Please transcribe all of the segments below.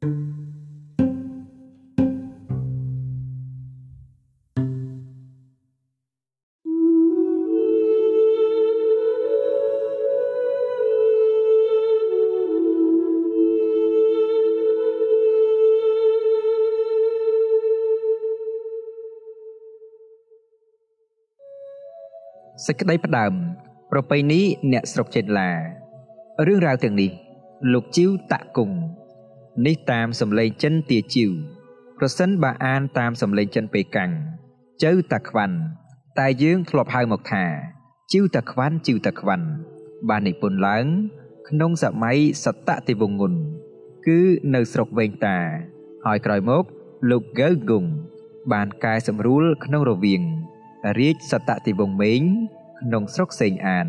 សេចក្តីផ្ដើមប្រពៃណីអ្នកស្រុកចេតឡារឿងរ៉ាវទាំងនេះ លោកជីវតាក់គង់ នេះតាមសម្លេងចិនទាជីវប្រសិនបើអានតាមសម្លេងចិនពេកាំងចៅតាខ្វាន់តែយើងធ្លាប់ហៅមកថាជីវតាខ្វាន់ជីវតាខ្វាន់បាននិពន្ធឡើង ក្នុងសម័យសតតិវង្សុនគឺនៅស្រុកវែងតា ហើយក្រោយមកលោកកៅគង់បានកែសម្រួលក្នុងរវាង រាជសតតិវង្សមេងក្នុងស្រុកសេងអាន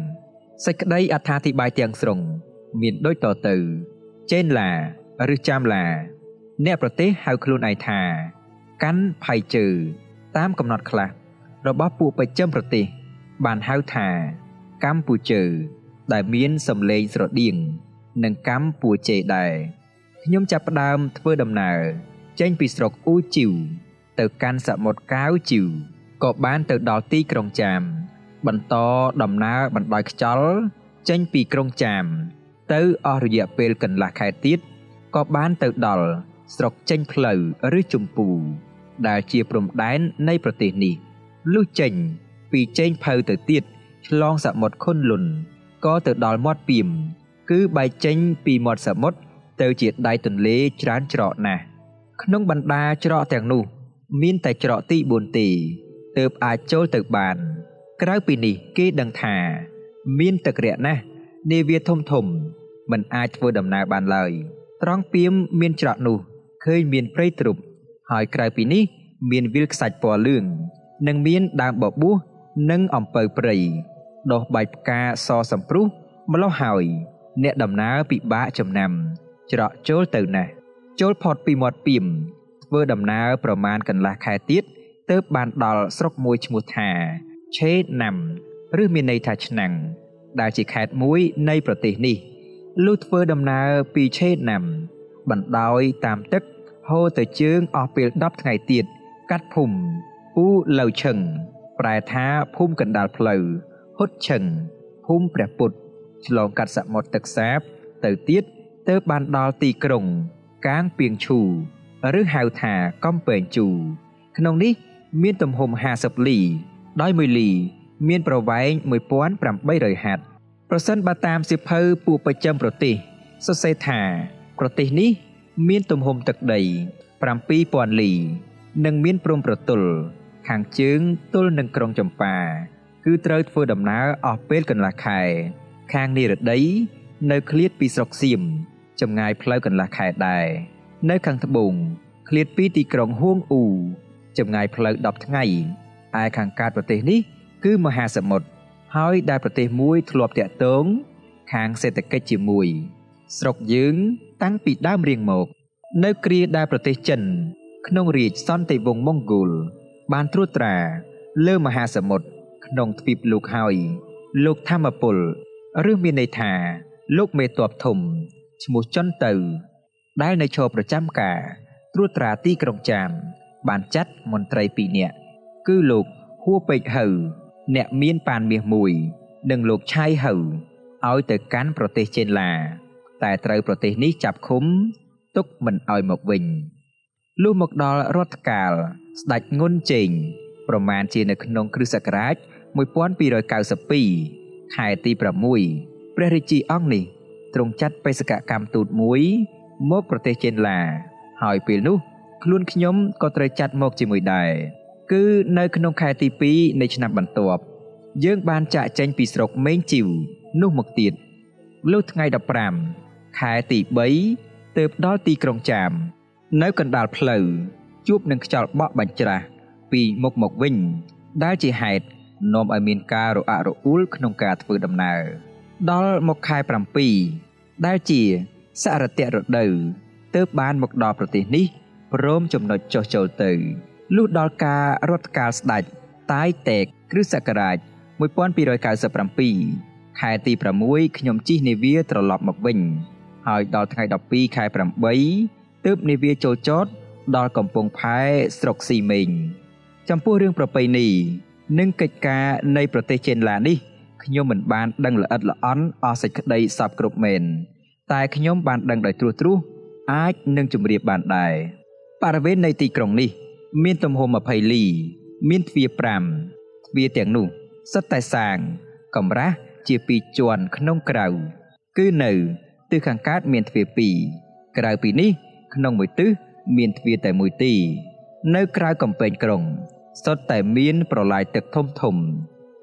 សេចក្តីអត្ថាធិប្បាយទាំងស្រុង មានដូចតទៅចេនឡា ឬចាំឡា អ្នកប្រទេសហៅខ្លួនឯងថាកាន់ផៃជើតាមកំណត់ខ្លះរបស់ពួកប្រចាំប្រទេស បានហៅថាកម្ពុជាដែលមានសម្លេងស្រដៀងនឹងកម្ពុជាដែរខ្ញុំចាប់ផ្ដើមធ្វើដំណើរចេញពីស្រុកអ៊ូជីវទៅកាន់សមុទ្រកាវជីវក៏បានទៅដល់ទីក្រុងចាម បន្តដំណើរបណ្ដោយខ្យល់ចេញពីក្រុងចាម ទៅអស់រយៈពេលកន្លះខែទៀត ក៏បានទៅដល់ស្រុកចេញផ្លូវឬជម្ពូ ដែលជាព្រំដែននៃប្រទេសនេះលុះចេញពីចេញផៅទៅទៀតឆ្លងសមុទ្រខុនលុនក៏ទៅដល់មាត់ពីម គឺបែកចេញពីមាត់សមុទ្រទៅជាដៃទន្លេច្រើនច្រកណាស់ក្នុងបណ្ដាច្រកទាំងនោះមានតែច្រកទី4ទេទើបអាចចូលទៅបាន ក្រៅពីនេះគេដឹងថា មានទឹករាក់ណាស់នាវាធំធំមិនអាចធ្វើដំណើរបានឡើយ ត្រង់ពីមមានច្រកនោះឃើញមានព្រៃទ្រុបហើយក្រៅពីនេះ មានវាលខ្សាច់ពណ៌លឿងនិងមានដើមបបួសនិងអំពៅព្រៃដុះបាយផ្កាសសំព្រុះម្លោះហើយ អ្នកដំណើរពិបាកចំណាំ ច្រកចូលទៅណាស់ចូលផុតពីមាត់ពីមធ្វើដំណើរប្រមាណកន្លះខែទៀតទើបបានដល់ស្រុកមួយឈ្មោះថាឆេណាំឬមានន័យថាឆ្នាំងដែលជាខេត្តមួយនៃប្រទេសនេះ លុះធ្វើដំណើរពីឆេណាំ បណ្ដោយតាមទឹកហូរទៅជើងអស់ពេល10ថ្ងៃទៀតកាត់ភូមិពូលៅឈឹងប្រែថាភូមិកណ្ដាលផ្លូវហុតឈឹងភូមិព្រះពុទ្ធឆ្លងកាត់សមុទ្រទឹកសាបទៅទៀតទើបបានដល់ទីក្រុង កាងពីងឈូឬហៅថាកំពែងជូ ក្នុងនេះមានទំហំ50លី ដោយ1លី មានប្រវែង1800ហត្ថ ប្រសិនបើតាមសិភៅពួកប្រចាំប្រទេសសរសេរថាប្រទេសនេះ មានទំហំទឹកដី7000លី និងមានព្រំប្រទល់ខាងជើងទល់នឹងក្រុងចម្ប៉ាគឺត្រូវធ្វើដំណើរអស់ពេលកន្លះខែ ខាងនិរដីនៅឃ្លាតពីស្រុកសៀមចម្ងាយផ្លូវកន្លះខែដែរនៅខាងត្បូងឃ្លាតពីទីក្រុងហួងអ៊ូចម្ងាយផ្លូវ10ថ្ងៃឯខាងកើតប្រទេសនេះ គឺមហាសមុទ្រ ហើយដែលប្រទេសមួយធ្លាប់តាក់ទងខាងសេដ្ឋកិច្ចជាមួយ ស្រុកយើងតាំងពីដើមរៀងមក នៅគ្រាដែលប្រទេសចិន ក្នុងរាជសន្តិវង្សម៉ុងហ្គោលបានត្រួតត្រា លើមហាសមុទ្រក្នុងទ្វីបលោកហើយលោកធម្មពលឬមានន័យថា លោកមេតបធំឈ្មោះចុនទៅ ដែលនៅឈរប្រចាំការត្រួតត្រាទីក្រុងចាមបានចាត់មន្ត្រីពីរនាក់គឺលោកហួពេកហៅ អ្នកមានប៉ានមាសមួយ និងលោកឆៃហៅឲ្យទៅកាន់ប្រទេសចេនឡា តែត្រូវប្រទេសនេះចាប់ឃុំ ទុកមិនឲ្យមកវិញលុះមកដល់រដ្ឋកាលស្ដេចងុនជេងប្រមាណជានៅក្នុងគ្រិស្តសករាជ1292ខែទី6ព្រះរាជាអង្គនេះទ្រង់ចាត់បេសកកម្មទូតមួយ មកប្រទេសចេនឡា ហើយពេលនោះខ្លួនខ្ញុំក៏ត្រូវចាត់មកជាមួយដែរ គឺនៅក្នុងខែទី2នៃឆ្នាំបន្ទាប់យើងបានចាក់ចេញពីស្រុកមេងជីវនោះមកទៀតលុះថ្ងៃ15ខែទី3ទើបដល់ទីក្រុងចាម នៅកណ្ដាលផ្លូវជួបនឹងខ្យល់បក់បាញ់ច្រាស់ពីមុខមកវិញ ដែលជាហេតុនាំឲ្យមានការរអាក់រអួលក្នុងការធ្វើដំណើរដល់មកខែ7ដែលជាសរតៈរដូវទើបបានមកដល់ប្រទេសនេះព្រមចំណុចចុះចូលទៅ លុះដល់ការរដ្ឋកាលស្ដេចតាយតេកគ្រិស្តសករាជ1297ខែទី6ខ្ញុំជិះនាវាត្រឡប់មកវិញ ហើយដល់ថ្ងៃ12ខែ8ទើបនាវាចូលចតដល់កំពង់ផែស្រុកស៊ីមេងចំពោះរឿងប្រពៃណីនិងកិច្ចការនៃប្រទេសចេនឡានេះខ្ញុំមិនបានដឹងល្អិតល្អន់អស់សេចក្តីសពគ្រប់មែនតែខ្ញុំបានដឹងដោយត្រួសត្រាសអាចនឹងជម្រាបបានដែរបរិវេណនៃទីក្រុងនេះ មានទំហំ20លី មានទ្វារ5ទ្វារទាំងនោះសុទ្ធតែសាង កម្រាស់ជាពីរជាន់ក្នុងក្រៅ គឺនៅទិសខាងកើតមានទ្វារ2ក្រៅពីនេះ ក្នុងមួយទិសមានទ្វារតែមួយទី នៅក្រៅកំពែងក្រុងសុទ្ធតែមានប្រឡាយទឹកធំធំ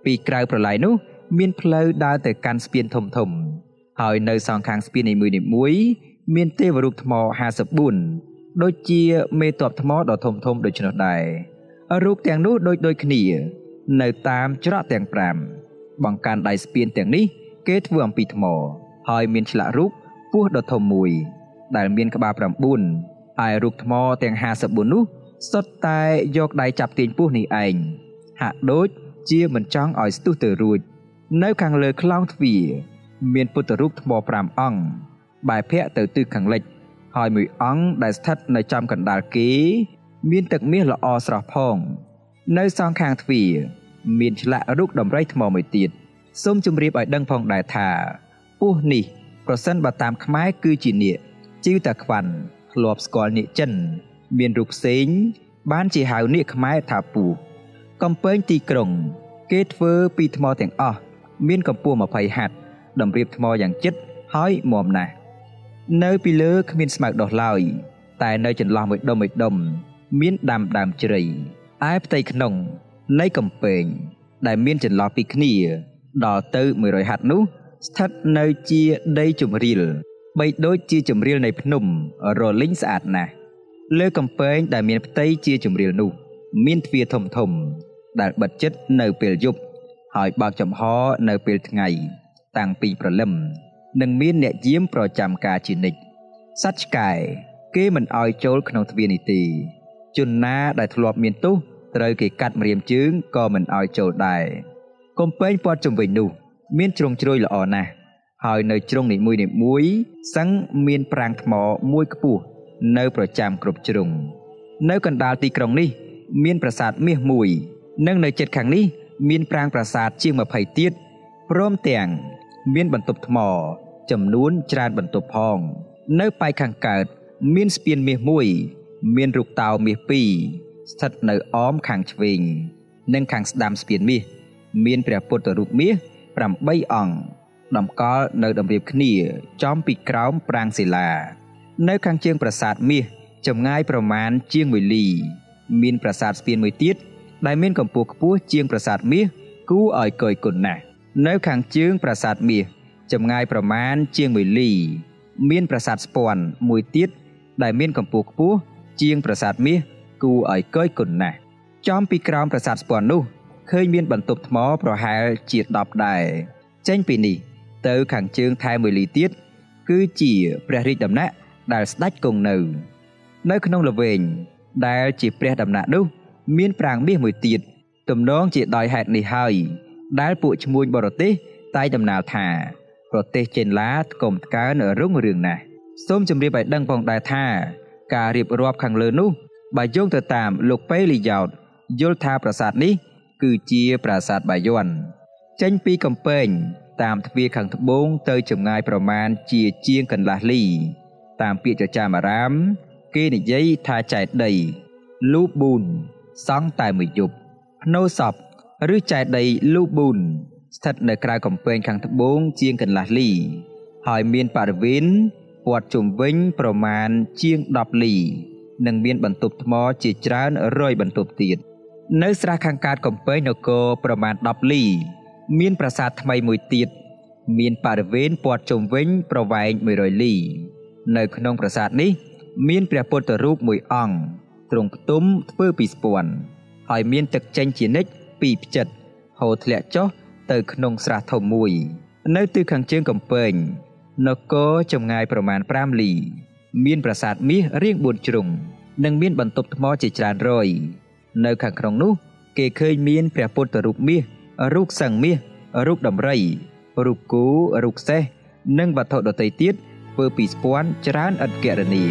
ពីក្រៅប្រឡាយនោះ មានផ្លូវដើរទៅកាន់ស្ពានធំធំ ហើយនៅសងខាងស្ពាននីមួយៗមានទេវរូបថ្ម54 ដូចជាមេតបថ្មដ៏ធំធំដូច្នោះដែររូបទាំងនោះដូចដូចគ្នា នៅតាមច្រកទាំង5បង្កាន់ដៃស្ពានទាំងនេះ គេធ្វើអំពីថ្ម ហើយមានឆ្លាក់រូបពស់ដ៏ធំមួយ ដែលមានក្បាល9ហើយរូបថ្មទាំង54នោះសុទ្ធតែយកដៃចាប់ទាញពស់នេះឯងហាក់ដូចជាមិនចង់ឲ្យស្ទុះទៅរួច នៅខាងលើខ្លោងទ្វារមានពុទ្ធរូបថ្ម5អង្គបែរភ័ក្រទៅទិសខាងលិច ហើយមួយអង្គដែលស្ថិតនៅចំកណ្ដាលគេ មានទឹកមាសល្អស្រស់ផង នៅសងខាងទ្វារមានឆ្លាក់រូបដំរីថ្មមួយទៀតសូមជម្រាបឲ្យដឹងផងដែរថាពស់នេះប្រសិនបើតាមខ្មែរគឺជានាគជីវតាខ្វាន់ធ្លាប់ស្គាល់នាគចិន មានរូបផ្សេង បានជាហៅនាគខ្មែរថាពស់កំពែងទីក្រុង គេធ្វើពីថ្មទាំងអស់មានកម្ពស់20ហត្ថតម្រៀបថ្មយ៉ាងជិតហើយមាំណាស់ នៅពីលើគ្មានស្មៅដុះឡើយតែនៅចន្លោះមួយដុំមួយដុំមានដាំដើមជ្រៃឯផ្ទៃក្នុងនៃកំពែងដែលមានចន្លោះពីគ្នា ដល់ទៅ100ហត្ថនោះ ស្ថិតនៅជាដីជំរាលបីដូចជាជំរាលនៃភ្នំរលីងស្អាតណាស់លើកំពែងដែលមានផ្ទៃជាជំរាលនោះ មានទ្វារធំធំ ដែលបិទជិតនៅពេលយប់ហើយបើកចំហនៅពេលថ្ងៃ តាំងពីព្រលឹម និងមានអ្នកយាមប្រចាំការជានិច្ចសត្វឆ្កែគេមិនអោយចូលក្នុងទ្វារនេះទេជនណាដែលធ្លាប់មានទោសត្រូវគេកាត់ម្រាមជើងក៏មិនអោយចូលដែរកំពែងព័ទ្ធជុំវិញនោះ មានជ្រុងជ្រោយល្អណាស់ហើយនៅជ្រុងនីមួយនីមួយសឹងមានប្រាង្គថ្មមួយខ្ពស់នៅប្រចាំគ្រប់ជ្រុង នៅកណ្ដាលទីក្រុងនេះ មានប្រាសាទមាសមួយ និងនៅជិតខាងនេះ មានប្រាង្គប្រាសាទជាង20ទៀតព្រមទាំង មានបន្ទប់ថ្ម ចំនួនច្រើនបន្ទប់ផង នៅប៉ែកខាងកើត មានស្ពានមាសមួយ មានរូបតោមាសពីរស្ថិតនៅអមខាងឆ្វេង និងខាងស្ដាំស្ពានមាសមានព្រះពុទ្ធរូបមាស8អង្គតម្កល់នៅតម្រៀបគ្នា ចំពីក្រោមប្រាង្គសិលា នៅខាងជើងប្រាសាទមាសចម្ងាយប្រមាណជាង1លី មានប្រាសាទស្ពានមួយទៀតដែលមានកម្ពស់ខ្ពស់ជាងប្រាសាទមាសគួរឲ្យកយគុណណាស់នៅខាងជើងប្រាសាទមាស ចម្ងាយប្រមាណជាង1លី មានប្រាសាទស្ពាន់មួយទៀតដែលមានកម្ពស់ខ្ពស់ជាងប្រាសាទមាសគួរឲ្យកយគុណណាស់ចំពីក្រោមប្រាសាទស្ពាន់នោះឃើញមានបន្ទប់ថ្មប្រហែលជា10ដែរចេញពីនេះ ទៅខាងជើងថែម1លីទៀតគឺជាព្រះរាជដំណាក់ដែលស្ដេចគង់នៅ នៅក្នុងល្វែងដែលជាព្រះដំណាក់នោះ មានប្រាង្គមាសមួយទៀតទំនងជាដោយហេតុនេះហើយដែលពួកឈ្មួញបរទេសតែដំណាលថា ប្រទេសចេនឡាថ្កុំថ្កើងរុងរឿងណាស់សូមជម្រាបឲ្យដឹងផងដែរថាការរៀបរាប់ខាងលើនោះបើយោងទៅតាមលោកប៉េលីយ៉ោតយល់ថាប្រាសាទនេះ គឺជាប្រាសាទបាយ័នចេញពីកំពែងតាមទ្វារខាងត្បូងទៅចម្ងាយប្រមាណជាជាងកន្លះលី តាមពាក្យចចាមអារាម គេនិយាយថាចែកដីលូប៊ូនសង់តែមួយយប់ភ្នោសពឬចែកដីលូប៊ូន ស្ថិតនៅក្រៅកំពែងខាងត្បូងជាងកន្លះលី ហើយមានបរិវេណព័ទ្ធជុំវិញប្រមាណជាង10លី និងមានបន្ទប់ថ្មជាច្រើនរយបន្ទប់ទៀតនៅស្រះខាងកើតកំពែងនគរប្រមាណ10លី មានប្រាសាទថ្មីមួយទៀតមានបរិវេណព័ទ្ធជុំវិញប្រវែង100លី នៅក្នុងប្រាសាទនេះ មានព្រះពុទ្ធរូបមួយអង្គទ្រង់ផ្ទុំធ្វើពីស្ពាន់ហើយមានទឹកចេញជានិច្ចពីផ្ចិតហូរធ្លាក់ចុះ ទៅក្នុងស្រះធំមួយ នៅទិសខាងជើងកំពែងនគរចម្ងាយប្រមាណ5លី មានប្រាសាទមាសរាង4ជ្រុង និងមានបន្ទប់ថ្មជាច្រើនរយ នៅខាងក្នុងនោះ គេឃើញមានព្រះពុទ្ធរូបមាសរូបសង្ឃមាសរូបដំរីរូបគោរូបសេះនិងវត្ថុដទៃទៀតធ្វើពីស្ពាន់ច្រើនឥតគណនា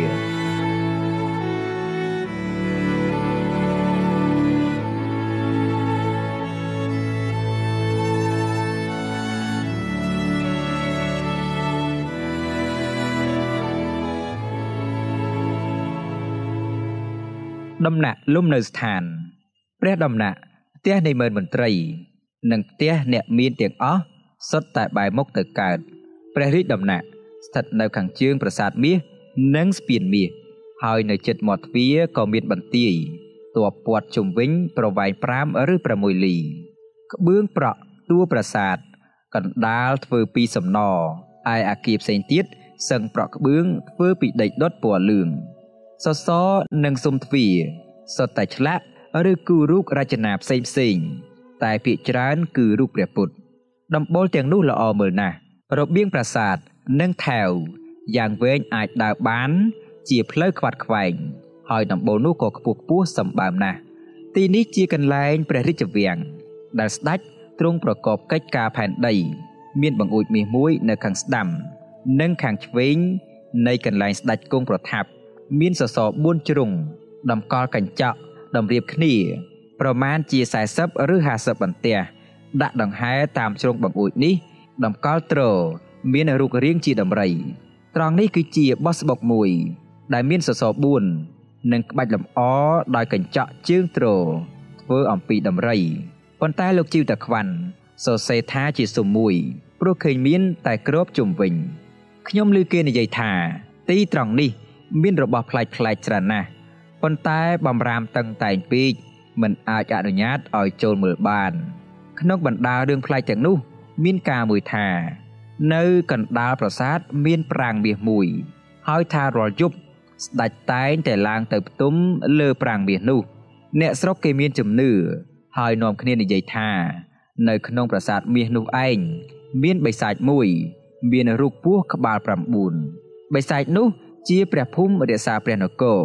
ដំណាក់លំនៅស្ថាន ព្រះដំណាក់ផ្ទះនៃមើលមន្ត្រី និងផ្ទះអ្នកមានទាំងអស់សុទ្ធតែបែរមុខទៅកើតព្រះរាជដំណាក់ស្ថិតនៅខាងជើងប្រាសាទមាសនិងស្ពានមាសហើយនៅជិតមាត់ទ្វារក៏មានបន្ទាយតបព័ទ្ធជុំវិញប្រវែង5ឬ6លី ក្បឿងប្រក់តួប្រាសាទកណ្ដាលធ្វើពីសំណឯអាគារផ្សេងទៀតសឹងប្រក់ក្បឿងធ្វើពីដីដុតពណ៌លឿង សសរនិងសុំទ្វារសុទ្ធតែឆ្លាក់ឬគូររូបរចនាផ្សេងផ្សេងតែភាគច្រើនគឺរូបព្រះពុទ្ធដំបូលទាំងនោះល្អមើលណាស់របៀងប្រាសាទនិងថែវយ៉ាងវែងអាចដើរបាន ជាផ្លូវខ្វាត់ខ្វែងហើយដំបូលនោះក៏ខ្ពស់ខ្ពស់សម្បើមណាស់ទីនេះជាកន្លែងព្រះរាជវាំងដែលស្ដេចទ្រង់ប្រកបកិច្ចការផែនដី មានបង្អួចមាសមួយនៅខាងស្ដាំ និងខាងឆ្វេងនៃកន្លែងស្ដេចគង់ប្រថាប់ មានសសរ4ជ្រុងតម្កល់កញ្ចក់តម្រៀបគ្នា ប្រមាណជា40ឬ50បន្ទះដាក់ដង្ហែតាមជ្រុងបង្អួចនេះ តម្កល់ទ្រមានរូបរាងជាដំរី ត្រង់នេះគឺជាបោះស្បុកមួយ ដែលមានសសរ4និងក្បាច់លម្អដោយកញ្ចក់ជើងទ្រធ្វើអំពីដំរីប៉ុន្តែលោកជីវតាខ្វាន់សរសេរថាជាសុំមួយព្រោះឃើញមានតែក្របជុំវិញខ្ញុំឮគេនិយាយថា ទីត្រង់នេះ មានរបស់ប្លែកប្លែកច្រើនណាស់ប៉ុន្តែបំរាមតឹងតែងពេកមិនអាចអនុញ្ញាតឲ្យចូលមើលបាន ក្នុងបណ្ដារឿងប្លែកទាំងនោះ មានការមួយថា នៅកណ្ដាលប្រាសាទមានប្រាង្គមាសមួយ ហើយថារាល់យប់ស្ដេចតែងតែឡើងទៅផ្ទុំលើប្រាង្គមាសនោះ អ្នកស្រុកគេមានជំនឿហើយនាំគ្នានិយាយថា នៅក្នុងប្រាសាទមាសនោះឯងមានបិសាចមួយ មានរូបពស់ក្បាល9បិសាចនោះ ជាព្រះភូមិរក្សាព្រះនគរ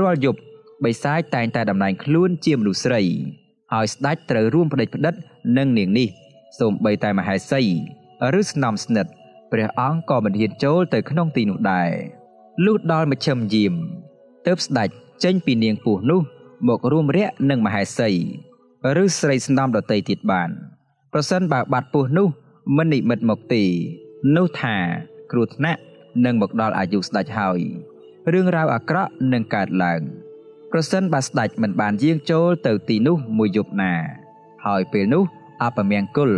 រាល់យប់បិសាចតែងតែតំណែងខ្លួនជាមនុស្សស្រីហើយស្ដេចត្រូវរួមផ្ដេចផ្ដិតនឹងនាងនេះសូម្បីតែមហេសីឬស្នំស្និទ្ធព្រះអង្គក៏មិនហ៊ានចូលទៅក្នុងទីនោះដែរលុះដល់មជ្ឈមយាមទើបស្ដេចចេញពីនាងពស់នោះ មករួមរយៈនឹងមហេសីឬស្រីស្នំដតីទៀតបាន ប្រសិនបើបាត់ពស់នោះមិននិមិត្តមកទេនោះថាគ្រោះថ្នាក់ នឹងមកដល់អាយុស្ដេចហើយរឿងរ៉ាវអាក្រក់នឹងកើតឡើងប្រសិនបើស្ដេចមិនបានយាងចូលទៅទីនោះមួយយប់ណា ហើយពេលនោះអពមង្គល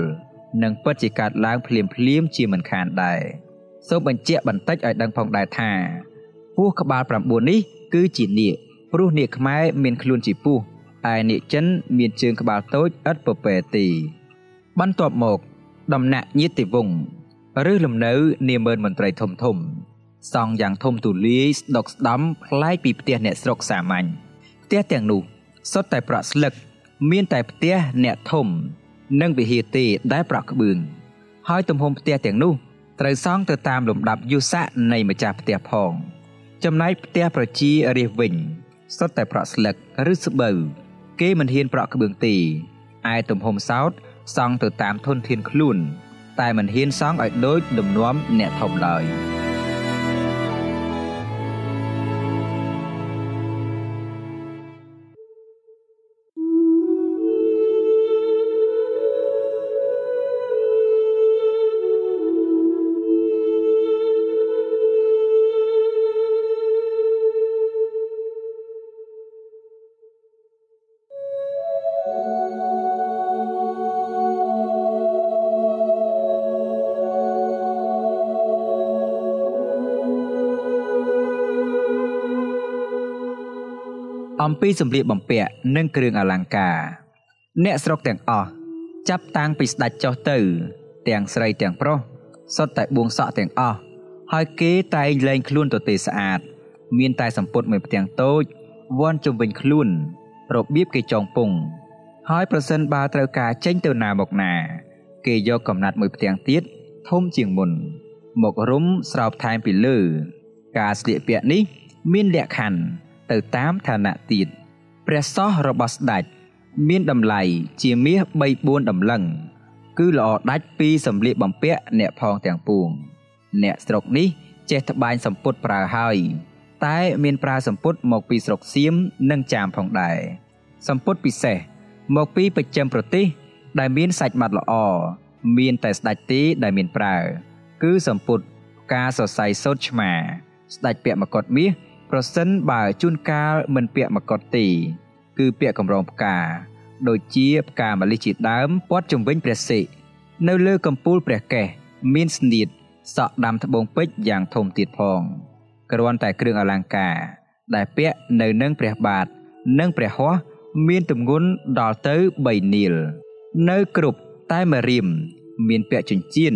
នឹងពិតជាកើតឡើងភ្លាមភ្លាមជាមិនខានដែរសូមបញ្ជាក់បន្តិចឲ្យដឹងផងដែរថាពស់ក្បាល9នេះគឺជានាគព្រោះនាគខ្មែរមានខ្លួនជាពស់ឯនាគចិនមានជើងក្បាលតូចឥតពពែទីបន្ទាប់មក ដំណាក់ញាតិវង្ស ឬលំនៅនាមើលមន្ត្រីធំធំ សង់យ៉ាងធំទូលាយស្ដុកស្ដំប្លែកពីផ្ទះអ្នកស្រុកសាមញ្ញផ្ទះទាំងនោះសុទ្ធតែប្រក់ស្លឹក មានតែផ្ទះអ្នកធំ និងវិហារទេដែលប្រក់ក្បឿងហើយទំហំផ្ទះទាំងនោះត្រូវសង់ទៅតាមលំដាប់យុស័កនៃម្ចាស់ផ្ទះផង ចំណែកផ្ទះប្រជារាសវិញសុទ្ធតែប្រក់ស្លឹកឬស្បូវគេមិនហ៊ានប្រក់ក្បឿងទេឯទំហំសោតសង់ទៅតាមធនធានខ្លួន តែមិនហ៊ានសង់ឲ្យដូចលំនាំអ្នកធំឡើយ។ អំពីសម្លៀកបំពាក់និងគ្រឿងអលង្ការ អ្នកស្រុកទាំងអស់ចាប់តាំងពីស្ដេចចុះទៅ ទាំងស្រីទាំងប្រុសសុទ្ធតែបួងសក់ទាំងអស់ហើយគេតែងលែងខ្លួនទៅទេស្អាត មានតែសម្ពុតមួយផ្ទាំងតូចវាន់ជុំវិញខ្លួនរបៀបគេចងពងហើយប្រសិនបើត្រូវការចេញទៅណាមកណា គេយកកំណាត់មួយផ្ទាំងទៀតធំជាងមុន មករុំស្រោបថែមពីលើ ការស្លៀកពាក់នេះ មានលក្ខខណ្ឌ ទៅតាមឋានៈទៀតព្រះសោះរបស់ស្ដេចមានតម្លៃជាមាស3 4តម្លឹង គឺល្អដាច់ពីសម្លៀកបំពាក់អ្នកផងទាំងពួង អ្នកស្រុកនេះចេះត្បាញសម្ពុតប្រើហើយ តែមានប្រើសម្ពុតមកពីស្រុកសៀមនិងចាមផងដែរសម្ពុតពិសេសមកពីប្រចាំប្រទេស ដែលមានសាច់ម៉ាត់ល្អមានតែស្ដេចទេដែលមានប្រើ គឺសម្ពុតការសរសៃសូត្រឆ្មាស្ដេចពាក់មកុដមាស ប្រសិនបើជួនកាលមិនពាក់មកុដទេគឺពាក់កម្រងផ្កា ដូចជាផ្កាម្លិះជាដើមព័ទ្ធជំវិញព្រះសិកនៅលើកំពូលព្រះកេសមានស្នៀតសក់ដាំត្បូងពេជ្រយ៉ាងធំទៀតផងគ្រាន់តែគ្រឿងអលង្ការ ដែលពាក់នៅនឹងព្រះបាទនិងព្រះហស្ថមានទម្ងន់ដល់ទៅ3នីល នៅគ្រប់តែមួយរៀមមានពាក់ចិញ្ចៀន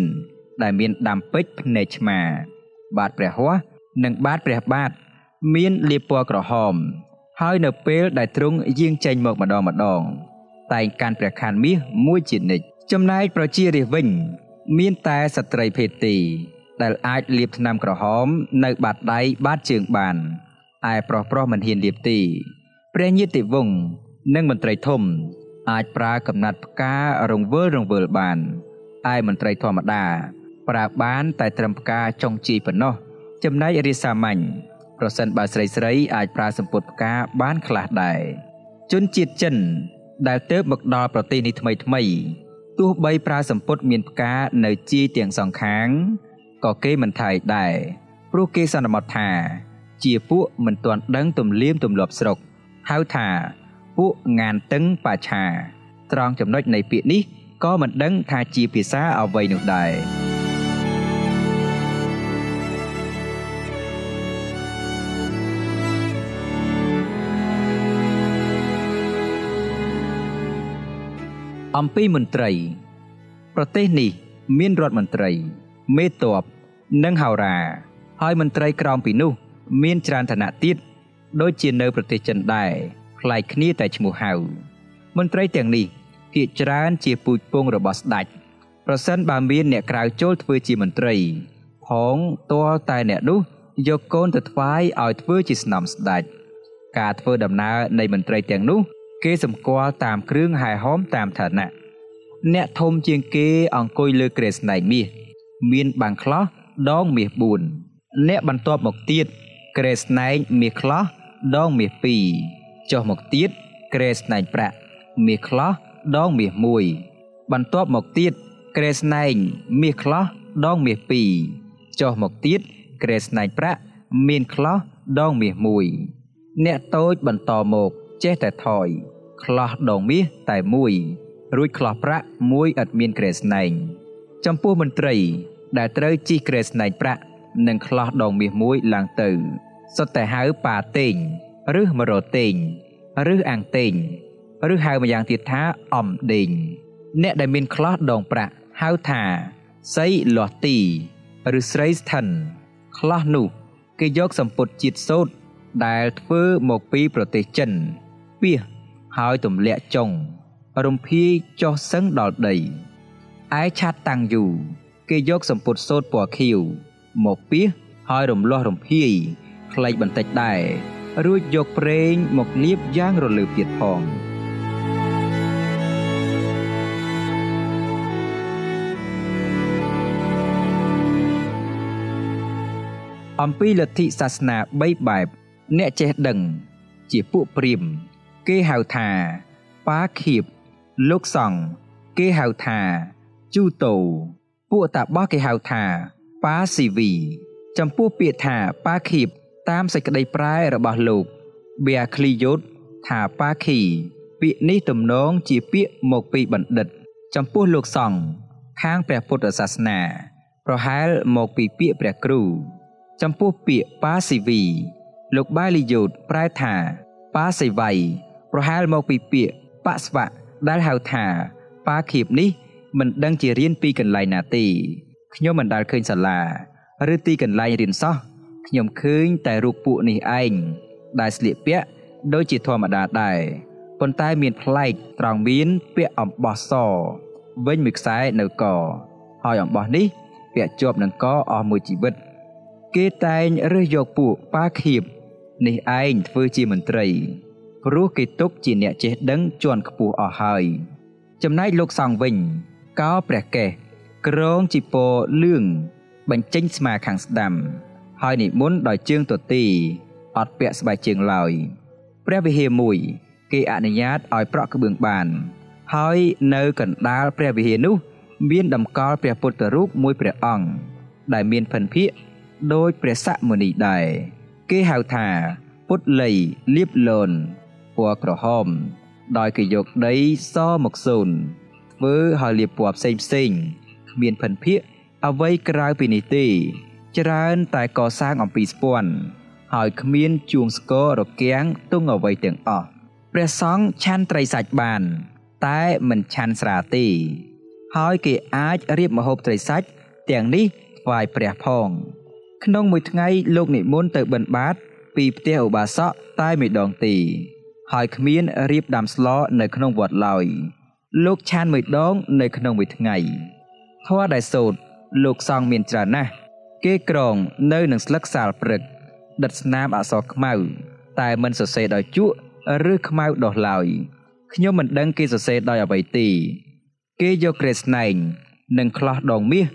ដែលមានដាំពេជ្រភ្នែកឆ្មា បាទព្រះហស្ថនិងបាទព្រះបាទ មានលាបពណ៌ក្រហម ហើយនៅពេលដែលទ្រង់យាងចេញមកម្ដងម្ដង តែងកាន់ព្រះខ័នមាសមួយជានិច្ចចំណែកប្រជារាស្ត្រវិញ មានតែស្ត្រីភេទទីដែលអាចលាបថ្នាំក្រហមនៅបាតដៃបាតជើងបានឯប្រុសប្រុសមិនហ៊ានលាបទីព្រះញាតិវង្សនិងមន្ត្រីធំ អាចប្រើកំណាត់ផ្ការង្វើលរង្វើលបានឯមន្ត្រីធម្មតា ប្រើបានតែត្រឹមផ្កាចុងជីប៉ុណ្ណោះចំណែករាសាមញ្ញ ប្រសិនបើស្រីស្រីអាចប្រើសម្ពុតផ្កាបានខ្លះដែរជនជាតិចិន ដែលទៅមកដល់ប្រទេសនេះថ្មីថ្មីទោះបីប្រើសម្ពុតមានផ្កានៅជាទាំងសងខាងក៏គេមិនថៃដែរព្រោះគេសន្មត់ថាជាពួកមិនទាន់ដឹងទំលៀមទម្លាប់ស្រុកហៅថាពួកងានតឹងបាឆាត្រង់ចំណុចនៃពាក្យនេះក៏មិនដឹងថាជាភាសាអ្វីនោះដែរ អំពីមន្ត្រី ប្រទេសនេះ មានរដ្ឋមន្ត្រី មេតបនិងហោរា ហើយមន្ត្រីក្រោមពីនោះ មានច្រើនឋានៈទៀតដូចជានៅប្រទេសចិនដែរប្លែកគ្នាតែឈ្មោះហៅមន្ត្រីទាំងនេះភាគច្រើនជាពូជពងរបស់ស្ដេចប្រសិនបើមានអ្នកក្រៅចូលធ្វើជាមន្ត្រី ផងទាល់តែអ្នកនោះយកកូនទៅថ្វាយឲ្យធ្វើជាស្នំស្ដេចការធ្វើដំណើរនៃមន្ត្រីទាំងនោះ គេសម្គាល់តាមគ្រឿងហែហោមតាមឋានៈអ្នកធំជាងគេអង្គុយលើគ្រែស្នែងមាសមានបាំងខ្លោះដងមាស4អ្នកបន្ទាប់មកទៀតក្រែស្នែងមាសខ្លោះដងមាស2ចុះមកទៀតក្រែស្នែងប្រាក់មាសខ្លោះដងមាស1បន្ទាប់មកទៀតក្រែស្នែងមាសខ្លោះដងមាស2ចុះមកទៀតក្រែស្នែងប្រាក់មានខ្លោះដងមាស1អ្នកតូចបន្តមកចេះតែថយ ខ្លោះដងមាសតែមួយរួចខ្លោះប្រាក់មួយឥតមានក្រែស្នែងចំពោះមន្ត្រី ដែលត្រូវជិះក្រែស្នែងប្រាក់និងខ្លោះដងមាសមួយឡើងទៅសុទ្ធតែហៅប៉ាតេងឬមរតេងឬអាំងតេងឬហៅម្យ៉ាងទៀតថាអំដេងអ្នកដែលមានខ្លះដងប្រាក់ហៅថាសីលាស់ទីឬស្រីស្ថិនខ្លះនោះគេយកសម្ពុតជាតិសូត្រដែលធ្វើមកពីប្រទេសចិនពី ហើយទម្លាក់ចុង រំភាយចុះសឹងដល់ដីឯឆាត់តាំងយូគេយកសម្ពុតសូត្រពណ៌ខៀវមកពីហើយរំលាស់រំភាយខ្លីបន្តិចដែររួចយកប្រេងមកលាបយ៉ាងរលើបទៀតផងអំពីលទ្ធិសាសនា3បែប អ្នកចេះដឹង ជាពួកព្រាហ្មណ៍ គេហៅថាប៉ាខៀបលោកសង្ឃគេហៅថាជូតូពួកតាបោះគេហៅថាប៉ាស៊ីវីចំពោះពាក្យថាប៉ាខៀបតាមសេចក្តីប្រែរបស់លោកប៊ែឃ្លីយ៉ូតថាប៉ាខីពាក្យនេះទំនងជាពាក្យមកពីបណ្ឌិត ចំពោះលោកសង្ឃខាងព្រះពុទ្ធសាសនា ប្រហែលមកពីពាក្យព្រះគ្រូ ចំពោះពាក្យប៉ាស៊ីវីលោកបាលីយ៉ូតប្រែថាប៉ាស៊ីវៃ ប្រហែលមកពីពាក្យបស្វៈដែលហៅថាប៉ាខៀបនេះមិនដឹងជារៀនពីកន្លែងណាទេខ្ញុំមិនដែលឃើញសាលាឬទីកន្លែងរៀនសោះខ្ញុំឃើញតែរូបពួកនេះឯងដែលស្លៀកពាក់ដូចជាធម្មតាដែរប៉ុន្តែមានប្លែកត្រង់មានពាក់អំបោះសវិញមួយខ្សែនៅកហើយអំបោះនេះពាក់ជាប់នឹងកអស់មួយជីវិត គេតែងរើសយកពួកប៉ាខៀបនេះឯងធ្វើជាមន្ត្រី ព្រោះគេទុកជាអ្នកចេះដឹងជាន់ខ្ពស់អស់ហើយចំណែកលោកសង្ឃវិញ កោព្រះកេសក្រងជីពរលឿងបញ្ចេញស្មាខាងស្ដាំ ហើយនិមន្តដោយជើងទទីអត់ពាក់ស្បែកជើងឡើយព្រះវិហារមួយ គេអនុញ្ញាតឲ្យប្រក់ក្បឿងបាន ហើយនៅកណ្ដាលព្រះវិហារនោះ មានតម្កល់ព្រះពុទ្ធរូបមួយព្រះអង្គដែលមានភិនភាកដោយព្រះស័កមុនីដែរគេហៅថាពុតលៃលៀបលូន ពណ៌ក្រហម ដោយគេយកដីសមកសូនធ្វើឲ្យលាបពណ៌ផ្សេងផ្សេងគ្មានភិនភាកអ្វីក្រៅពីនេះទេ ច្រើនតែកសាងអំពីស្ពាន់ហើយគ្មានជួងស្គររគាំងទុងអ្វីទាំងអស់ព្រះសង្ឃឆាន់ត្រីសាច់បាន តែមិនឆាន់ស្រាទេហើយគេអាចរៀបម្ហូបត្រីសាច់ទាំងនេះថ្វាយព្រះផង ក្នុងមួយថ្ងៃលោកនិមន្តទៅបិណ្ឌបាត ពីផ្ទះឧបាសកតែម្ដងទេ ហើយគ្មានរៀបដាំស្លនៅក្នុងវត្តឡើយលោកឆានមួយដងនៅក្នុងមួយថ្ងៃធម៌ដែលសូត្រលោកសង្ឃមានច្រើនណាស់គេក្រងនៅនឹងស្លឹកសាលព្រឹកដិតស្នាមអក្សរខ្មៅ តែមិនសរសេរដោយជក់ឬខ្មៅដោះឡើយខ្ញុំមិនដឹងគេសរសេរដោយអ្វីទេគេយកក្រេស្នែងនិងខ្លោះដងមាស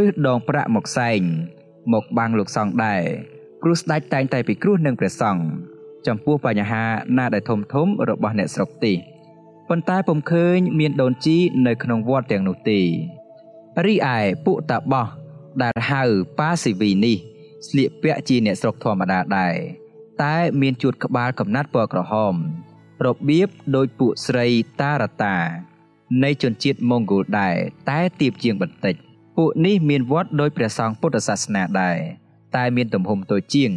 ឬដងប្រាក់មកសែងមកបាំងលោកសង្ឃដែរព្រោះស្ដេចតែងតែពិគ្រោះនឹងព្រះសង្ឃ ចំពោះបញ្ហាណាដែលធំធំរបស់អ្នកស្រុកទេប៉ុន្តែពុំឃើញមានដូនជីនៅក្នុងវត្តទាំងនោះទេរីឯពួកតាបោះដែលហៅប៉ាស៊ីវីនេះស្លៀកពាក់ជាអ្នកស្រុកធម្មតាដែរតែមានជួតក្បាលកំណាត់ពណ៌ក្រហម របៀបដោយពួកស្រីតារតា នៃជនជាតិម៉ុងហ្គោលដែរតែទៀបជាងបន្តិច ពួកនេះមានវត្តដោយព្រះសង្ឃពុទ្ធសាសនាដែរតែមានទំហំតូចជាង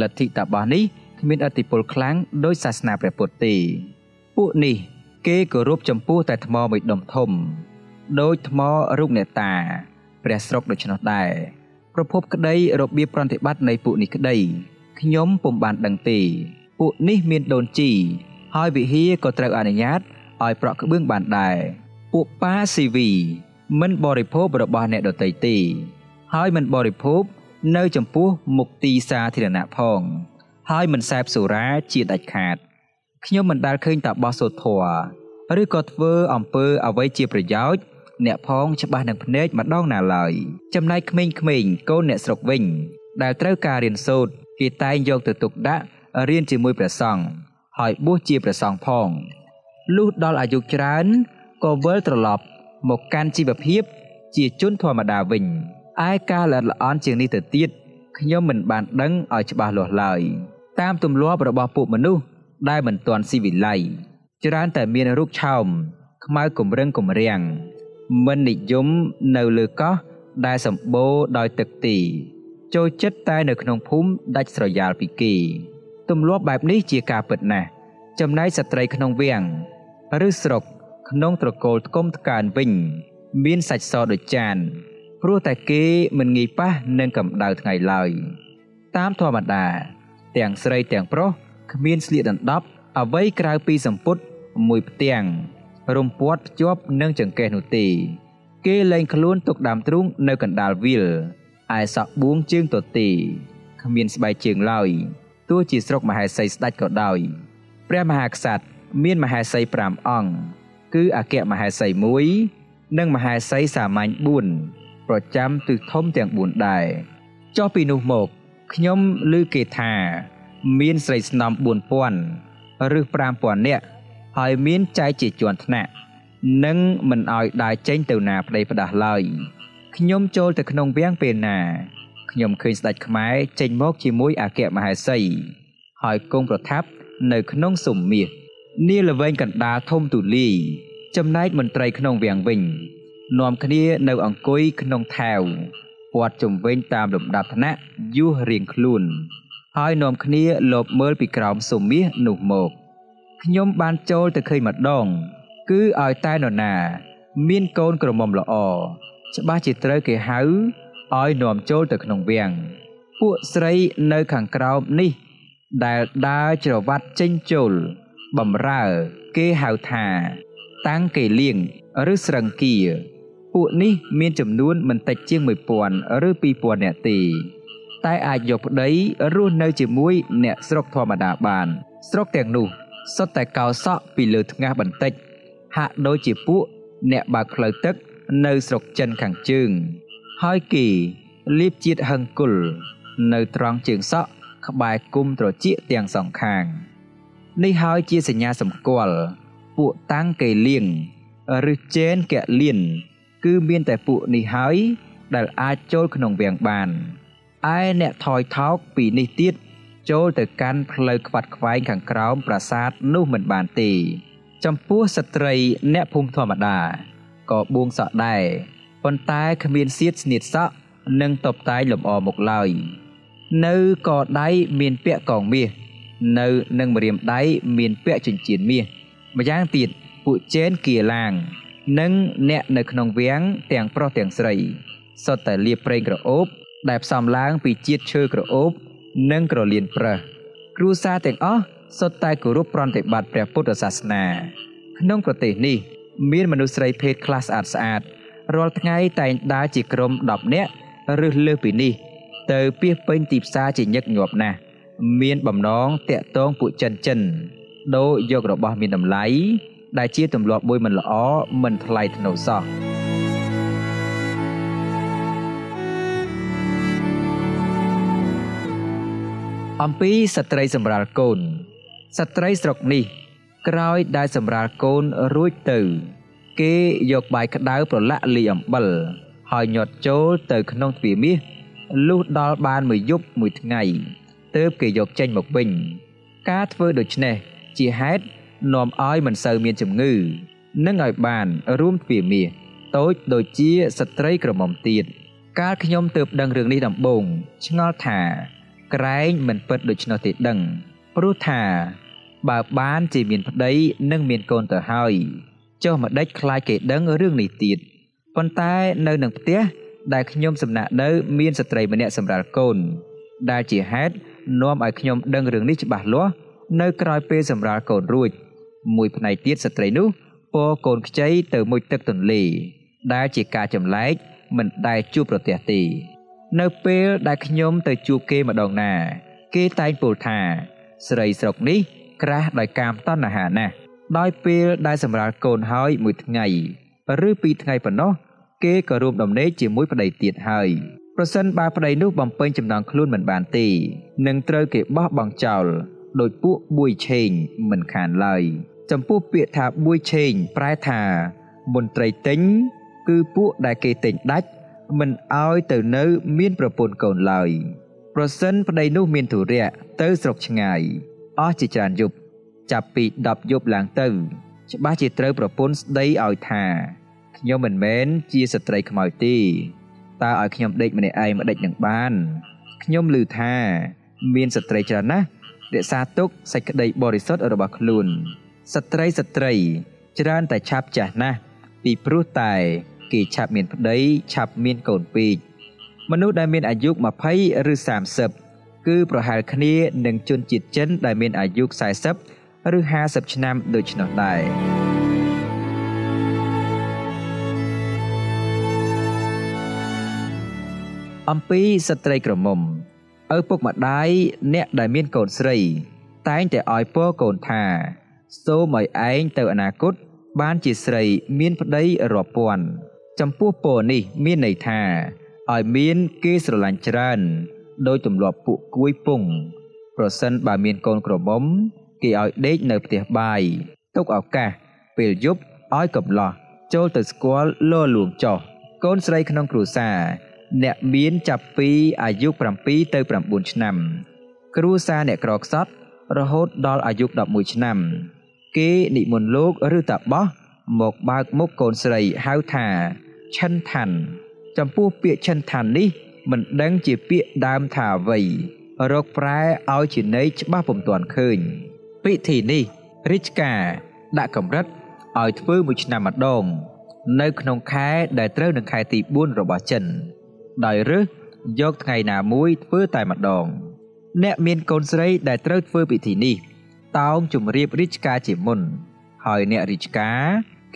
លទ្ធិតាបោះនេះគ្មានអធិពលខ្លាំងដោយសាសនាព្រះពុទ្ធទេពួកនេះគេគោរពចំពោះតែថ្មមួយដុំធំដោយថ្មរូបអ្នកតាព្រះស្រុកដូច្នោះដែរប្រភពក្តីរបៀបប្រតិបត្តិនៃពួកនេះក្តីខ្ញុំពុំបានដឹងទេពួកនេះមានដូនជីហើយវិហារក៏ត្រូវអនុញ្ញាតឲ្យប្រក់ក្បឿងបានដែរពួកប៉ាស៊ីវីមិនបរិភោគរបស់អ្នកដទៃទេហើយមិនបរិភោគនៅចំពោះមុខទីសាធារណៈផង ហើយមិនសែបសូរាជាដាច់ខាតខ្ញុំមិនដែលឃើញតាបោះសូត្រធัวឬក៏ធ្វើអំពើអ្វីជាប្រយោជន៍អ្នកផងច្បាស់នឹងភ្នែកម្ដងណាឡើយចំណែកក្មេងៗកូនអ្នកស្រុកវិញ ដែលត្រូវការរៀនសូត្រគេតែងយកទៅទុកដាក់រៀនជាមួយព្រះសង្ឃហើយបួសជាព្រះសង្ឃផងលុះដល់អាយុច្រើនក៏វិលត្រឡប់មកកាន់ជីវភាពជាជនធម្មតាវិញឯការល្អិតល្អន់ជាងនេះទៅទៀតខ្ញុំមិនបានដឹងឲ្យច្បាស់លាស់ឡើយ តាមទម្លាប់របស់ពួកមនុស្សដែលមិនទាន់ស៊ីវិល័យច្រើនតែមានរូបឆោមខ្មៅគម្រឹងគម្រាំងមិននិយមនៅលើកោះដែលសម្បូរដោយទឹកទីចូលចិត្តតែនៅក្នុងភូមិដាច់ស្រយាលពីគេទម្លាប់បែបនេះជាការពិតណាស់ចំណែកស្ត្រីក្នុងវាំងឬស្រុកក្នុងត្រកូលថ្កុំថ្កើនវិញ មានសាច់សដូចចានព្រោះតែគេមិនងាយប៉ះនឹងកម្ដៅថ្ងៃឡើយតាមធម្មតា ទាំងស្រីទាំងប្រុសគ្មានស្លៀកដណ្ដប់អ្វីក្រៅពីសម្ពុតមួយផ្ទាំងរំពាត់ភ្ជាប់នឹងចង្កេះនោះទេគេលែងខ្លួនទុកដើមទ្រូងនៅកណ្ដាលវាលឯសក់បួងជើងទទេគ្មានស្បែកជើងឡើយទោះជាស្រុកមហេសីស្ដេចក៏ដោយព្រះមហាក្សត្រមានមហេសី5អង្គគឺអគ្គមហេសី1និងមហេសីសាមញ្ញ4ប្រចាំទិសធំទាំង4ដែរចុះពីនោះមក ខ្ញុំឮគេថា មានស្រីស្នំ4000ឬ5000នាក់ហើយមានចែកជាជាន់ថ្នាក់និងមិនអោយដើរចេញទៅណាប្តីផ្ដាស់ឡើយខ្ញុំចូលទៅក្នុងវាំងពេលណាខ្ញុំឃើញស្ដេចខ្មែរចេញមកជាមួយអគ្គមហេសីហើយគង់ប្រថាប់នៅក្នុងសុំមាសនាល្វែងកណ្ដាលធំទូលាយចំណែកមន្ត្រីក្នុងវាំងវិញនាំគ្នានៅអង្គុយក្នុងថែវពាត់ជំវិញតាមលំដាប់ឋានៈ យុះរៀងខ្លួន ហើយនាំគ្នាលបមើលពីក្រោមសុំមាសនោះមកខ្ញុំបានចូលទៅឃើញម្ដង គឺឲ្យតែនរណា មានកូនក្រមុំល្អច្បាស់ជាត្រូវគេហៅឲ្យនាំចូលទៅក្នុងវាំងពួកស្រីនៅខាងក្រោមនេះ ដែលដើរច្រវ៉ាត់ចេញចូលបំរើគេហៅថា តាំងគេលៀងឬស្រឹងគៀពួកនេះមានចំនួនមិនតិចជាង1000ឬ2000នាក់ទេ តែអាចយកប្តីរស់នៅជាមួយអ្នកស្រុកធម្មតាបាន ស្រុកទាំងនោះសុទ្ធតែកោសក់ពីលើថ្ងាសបន្តិច ហាក់ដូចជាពួកអ្នកបើកផ្លូវទឹកនៅស្រុកចិនខាងជើង ហើយគេលាបជាតិហឹងគុលនៅត្រង់ជើងសក់ក្បែរគុំត្រចៀកទាំងសងខាង នេះហើយជាសញ្ញាសម្គាល់ពួកតាំងកេលៀងឬជេនកលៀនគឺមានតែពួកនេះហើយដែលអាចចូលក្នុងវាំងបាន ឯអ្នកថយថោកពីនេះទៀតចូលទៅកាន់ផ្លូវខ្វាត់ខ្វែងខាងក្រោមប្រាសាទនោះមិនបានទេ ចំពោះស្ត្រីអ្នកភូមិធម្មតាក៏បួងសក់ដែរប៉ុន្តែគ្មានសៀតស្នៀតសក់និងតបតែងលម្អមុខឡើយនៅកដៃមានពាក់កងមាសនៅនឹងម្រាមដៃមានពាក់ចិញ្ចៀនមាសម្យ៉ាងទៀតពួកចេនគៀឡាង និងអ្នកនៅក្នុងវាំងទាំងប្រុសទាំងស្រីសុទ្ធតែលាបប្រេងក្រអូប ដែលផ្សំឡើងពីជាតិឈើក្រអូប និងក្រលៀនប្រើសគ្រួសារទាំងអស់សុទ្ធតែគោរពប្រតិបត្តិព្រះពុទ្ធសាសនា ក្នុងប្រទេសនេះ មានមនុស្សស្រីភេទខ្លះស្អាតស្អាតរាល់ថ្ងៃតែងដើរជាក្រុម10នាក់ឬលើសពីនេះ ទៅពីពេញទីផ្សារជាញឹកញាប់ណាស់មានបំណងតាក់ទងពួកចិនចិនដូរយករបស់មានតម្លៃដែលជាទម្លាប់មួយមិនល្អមិនថ្លៃថ្នូរសោះ អំពីស្ត្រីសម្រាលកូន ស្ត្រីស្រុកនេះ ក្រោយដែលសម្រាលកូនរួចទៅ គេយកបាយក្តៅប្រឡាក់លីអំបិលហើយញាត់ចូលទៅក្នុងទ្វារមាសលុះដល់បានមួយយប់មួយថ្ងៃទើបគេយកចេញមកវិញ ការធ្វើដូច្នេះជាហេតុនាំឲ្យមិនសូវមានជំងឺនិងឲ្យបានរួមទ្វាមាសតូចដូចជាស្ត្រីក្រមុំទៀតកាលខ្ញុំទើបដឹងរឿងនេះដំបូងឆ្ងល់ថា ក្រែងមិនពិតដូច្នោះទេដឹងព្រោះថាបើបានជាមានប្តីនិងមានកូនទៅហើយចុះមកដេចខ្លាចគេដឹងរឿងនេះទៀតប៉ុន្តែនៅនឹងផ្ទះដែលខ្ញុំសំណាក់នៅមានស្ត្រីម្នាក់សម្រាប់កូន ដែលជាហេតុនាំឲ្យខ្ញុំដឹងរឿងនេះច្បាស់លាស់នៅក្រោយពេលសម្រាលកូនរួច មួយផ្នែកទៀតស្ត្រីនោះពរកូនខ្ចីទៅមុជទឹកទន្លេដែលជាការចម្លែកមិនដែលជួបប្រទះទេ នៅពេលដែលខ្ញុំទៅជួបគេម្ដងណា គេតែងពោលថា ស្រីស្រុកនេះ ក្រាស់ដោយកាមតណ្ហាណាស់ដោយពេលដែលសម្រាលកូនហើយមួយថ្ងៃឬពីរថ្ងៃប៉ុណ្ណោះគេក៏រួមដំណេកជាមួយប្តីទៀតហើយប្រសិនបើប្តីនោះបំពេញចំណងខ្លួនមិនបានទេនឹងត្រូវគេបោះបង់ចោលដោយពួកបួយឆេងមិនខានឡើយចំពោះពាក្យថាបួយឆេងប្រែថាមន្ត្រីទិញគឺពួកដែលគេទិញដាច់ មិនអោយទៅនៅមានប្រពន្ធកូនឡើយប្រសិនប្តីនោះមានទុរៈទៅស្រុកឆ្ងាយអស់ជាច្រើនយប់ចាប់ពី10យប់ឡើងទៅ ច្បាស់ជាត្រូវប្រពន្ធស្ដីឲ្យថាខ្ញុំមិនមែនជាស្ត្រីខ្មោចទេតើឲ្យខ្ញុំដេកម្នាក់ឯងមកដេចនឹងបានខ្ញុំឮថា មានស្ត្រីច្រើនណាស់រក្សាទុកសេចក្តីបរិសុទ្ធរបស់ខ្លួន ស្ត្រីស្ត្រី ច្រើនតែឆាប់ចាស់ណាស់ពីព្រោះតែ គេឆាប់មានប្តីឆាប់មានកូនពេកមនុស្សដែលមានអាយុ20ឬ30គឺប្រហែលគ្នានឹងជនជាតិចិនដែលមានអាយុ40ឬ50ឆ្នាំដូច្នោះដែរអំពីស្ត្រីក្រមុំឪពុកម្ដាយអ្នកដែលមានកូនស្រី តែងតែឲ្យពរកូនថាសូមឲ្យឯងទៅអនាគតបានជាស្រីមានប្តីរាប់ពាន់ ចំពោះពរនេះមានន័យថាឲ្យមានគេស្រឡាញ់ច្រើនដោយទម្លាប់ពួកគួយពងប្រសិនបើមានកូនក្រមុំគេឲ្យដេកនៅផ្ទះបាយទុកឱកាសពេលយប់ឲ្យកំឡោះចូលទៅស្គាល់លលួងចោះកូនស្រីក្នុងគ្រួសារអ្នកមានចាប់ពីអាយុ7ទៅ9ឆ្នាំ គ្រួសារអ្នកក្រខ្សត់រហូតដល់អាយុ11ឆ្នាំ គេនិមន្តលោកឬតាបោះមកបើកមុខកូនស្រីហៅថា ឈិនថាន់ចំពោះពាក្យឈិនថាន់នេះមិនដឹងជាពាក្យដើមថាអ្វីរកប្រែឲ្យជាន័យច្បាស់ពុំទាន់ឃើញពិធីនេះរាជការដាក់កម្រិតឲ្យធ្វើមួយឆ្នាំម្ដងនៅក្នុងខែដែលត្រូវនឹងខែទី4របស់ចិន ដោយរើសយកថ្ងៃណាមួយធ្វើតែម្ដង អ្នកមានកូនស្រីដែលត្រូវធ្វើពិធីនេះតោងជម្រាបរាជការជាមុន ហើយអ្នករាជការ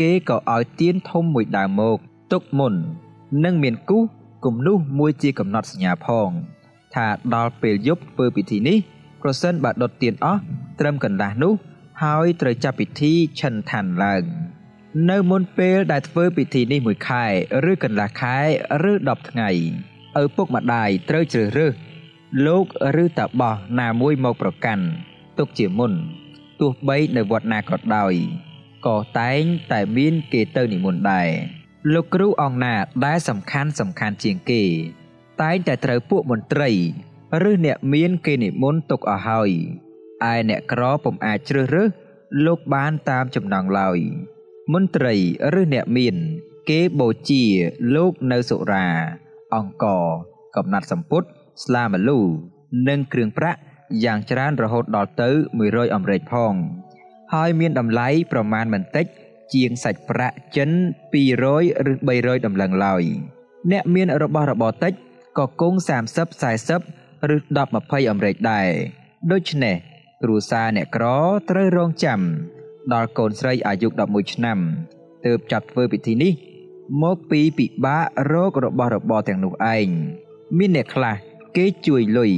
គេក៏ឲ្យទៀនធំមួយដើមមក ទុកមុននិងមានគូសគំនុះមួយជាកំណត់សញ្ញាផង ថាដល់ពេលយប់ធ្វើពិធីនេះប្រសិនបើដុតទៀនអស់ត្រឹមកន្លះនោះ ហើយត្រូវចាប់ពិធីឆិនឋានឡើងនៅមុនពេលដែលធ្វើពិធីនេះមួយខែឬកន្លះខែឬ10ថ្ងៃឪពុកម្ដាយត្រូវជ្រើសរើសលោកឬតាបោះណាមួយមកប្រកាន់ទុកជាមុនទោះបីនៅវត្តណាក៏ដោយក៏តែងតែមានគេទៅនិមន្តដែរ លោកគ្រូអង្គណាដែលសំខាន់សំខាន់ជាងគេ តែងតែត្រូវពួកមន្ត្រីឬអ្នកមានគេនិមន្តទុកឲ្យហើយឯអ្នកក្រពុំអាចជ្រើសរើសលោកបានតាមចំណង់ឡើយមន្ត្រីឬអ្នកមាន គេបូជាលោកនៅសុរា អង្គកំណាត់សម្ពុតស្លាម្លូនិងគ្រឿងប្រាក់យ៉ាងច្រើនរហូតដល់ទៅ100អម្រែកផង ហើយមានតម្លៃប្រមាណមិនតិច ជាងសាច់ប្រាក់ចិន200ឬ300តម្លឹងឡើយអ្នកមានរបស់របរតិចក៏គង់30 40ឬ10 20អម្រែកដែរដូច្នេះគ្រួសារអ្នកក្រត្រូវរងចាំ ដល់កូនស្រីអាយុ11ឆ្នាំទើបចាប់ធ្វើពិធីនេះ មកពីពិបាករករបស់របរទាំងនោះឯងមានអ្នកខ្លះគេជួយលុយ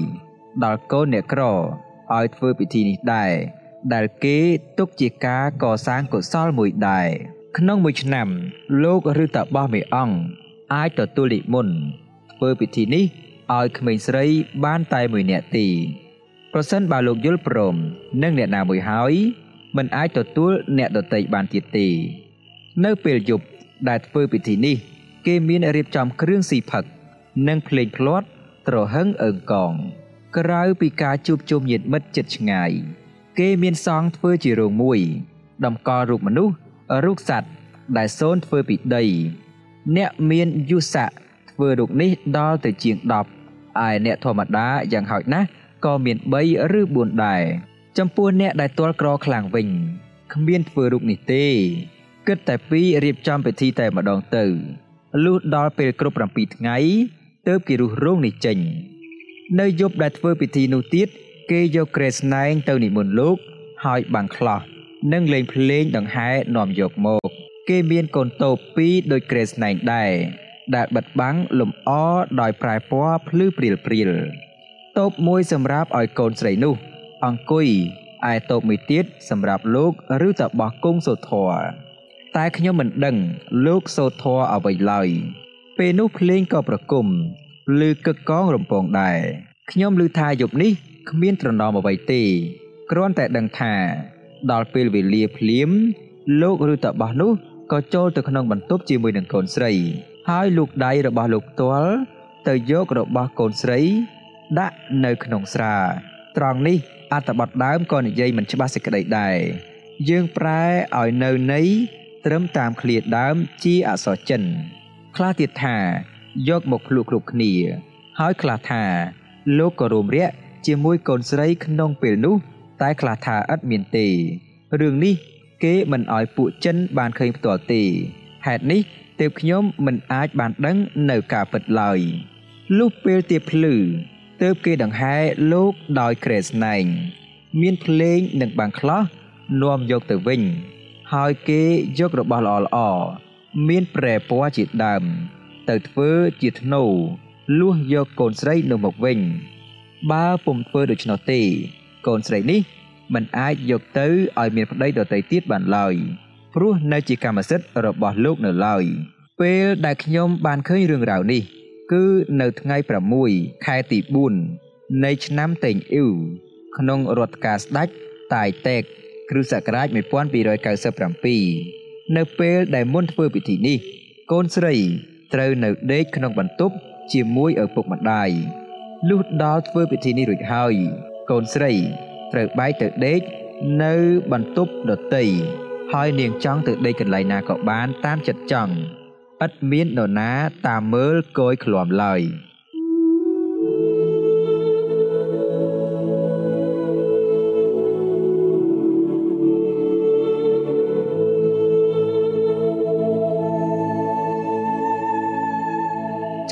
ដល់កូនអ្នកក្រឲ្យធ្វើពិធីនេះដែរ ដែលគេទុកជាការកសាងកុសលមួយដែរក្នុងមួយឆ្នាំ លោកឬតាបោះមេអង្គអាចទទួលនិមន្តធ្វើពិធីនេះឲ្យក្មេងស្រីបានតែមួយនាក់ទីប្រសិនបើលោកយល់ព្រមនឹងអ្នកណាមួយហើយមិនអាចទទួលអ្នកដតីបានទៀតទេ នៅពេលយប់ដែលធ្វើពិធីនេះ គេមានរៀបចំគ្រឿងស៊ីផឹក និងភ្លេងភ្លាត់ត្រហឹងអើងកង ក្រៅពីការជួបជុំញាតិមិត្តជិតឆ្ងាយ គេមានសង់ធ្វើជារោងមួយតម្កល់រូបមនុស្សរូបសត្វដែលសូនធ្វើពីដី អ្នកមានយុស័កធ្វើរូបនេះដល់ទៅជាង10ឯអ្នកធម្មតាយ៉ាងហោចណាស់ក៏មាន3ឬ4ដែរចំពោះអ្នកដែលទាល់ក្រខ្លាំងវិញគ្មានធ្វើរូបនេះទេគិតតែពីរៀបចំពិធីតែម្ដងទៅលុះដល់ពេលគ្រប់7ថ្ងៃទើបគេរុះរោងនេះចេញ នៅយប់ដែលធ្វើពិធីនោះទៀត គេយកក្រែស្នែងទៅនិមន្តលោក ហើយបាំងខ្លះនិងលេងភ្លេងដង្ហែនាំយកមក គេមានកូនតូបពីរដូចក្រែស្នែងដែរដែលបិទបាំងលំអដោយប្រែពណ៌ភ្លឺព្រាលព្រាលតូបមួយសម្រាប់ឲ្យកូនស្រីនោះ អង្គុយឯតូបមួយទៀតសម្រាប់លោកឬតបោះគង់សូត្រធរតែខ្ញុំមិនដឹងលោកសូត្រធរអ្វីឡើយ ពេលនោះភ្លេងក៏ប្រគំឮកឹកកងរំពងដែរខ្ញុំឮថាយប់នេះ គ្មានត្រណមអ្វីទេគ្រាន់តែដឹងថា ដល់ពេលវេលាភ្លាម លោកឬតបោះនោះក៏ចូលទៅក្នុងបន្ទប់ជាមួយនឹងកូនស្រី ហើយលោកដៃរបស់លោកផ្ទាល់ទៅយករបស់កូនស្រី ដាក់នៅក្នុងស្រា ត្រង់នេះអត្ថបទដើមក៏និយាយមិនច្បាស់សេចក្តីដែរយើងប្រែឲ្យនៅន័យត្រឹមតាមឃ្លាដើមជាអក្សរចិន ខ្លះទៀតថា យកមកភ្លុកគ្រប់គ្នា ហើយខ្លះថា លោកក៏រួមរាក់ ជាមួយកូនស្រីក្នុងពេលនោះ តែខ្លះថាឥតមានទេរឿងនេះ គេមិនអោយពួកចិនបានឃើញផ្ទាល់ទេហេតុនេះទើបខ្ញុំមិនអាចបានដឹងនៅការពិតឡើយលុះពេលទៀបភ្លឺទើបគេដង្ហែលោកដោយក្រែស្នែងមានភ្លេងនិងបាំងខ្លះនាំយកទៅវិញ ហើយគេយករបស់ល្អៗមានប្រែពណ៌ជាដើម ទៅធ្វើជាធ្នូលួសយកកូនស្រីនោះមកវិញ បើពុំធ្វើដូច្នោះទេ កូនស្រីនេះមិនអាចយកទៅឲ្យមានប្តីដទៃទៀតបានឡើយព្រោះនៅជាកម្មសិទ្ធិរបស់លោកនៅឡើយពេលដែលខ្ញុំបានឃើញរឿងរ៉ាវនេះ គឺនៅថ្ងៃ6ខែទី4នៃឆ្នាំតេងអ៊ីវក្នុងរដ្ឋការស្ដេចតាយតេកគ្រិស្តសករាជ1297នៅពេលដែលមុនធ្វើពិធីនេះ កូនស្រីត្រូវនៅដេកក្នុងបន្ទប់ជាមួយឪពុកម្ដាយ លុះដល់ធ្វើពិធីនេះរួចហើយកូនស្រីត្រូវបែកទៅដេកនៅបន្ទប់ដតីហើយនាងចង់ទៅដេកកន្លែងណាក៏បានតាមចិត្តចង់ឥតមាននរណាតាមមើលគយឃ្លាំឡើយ។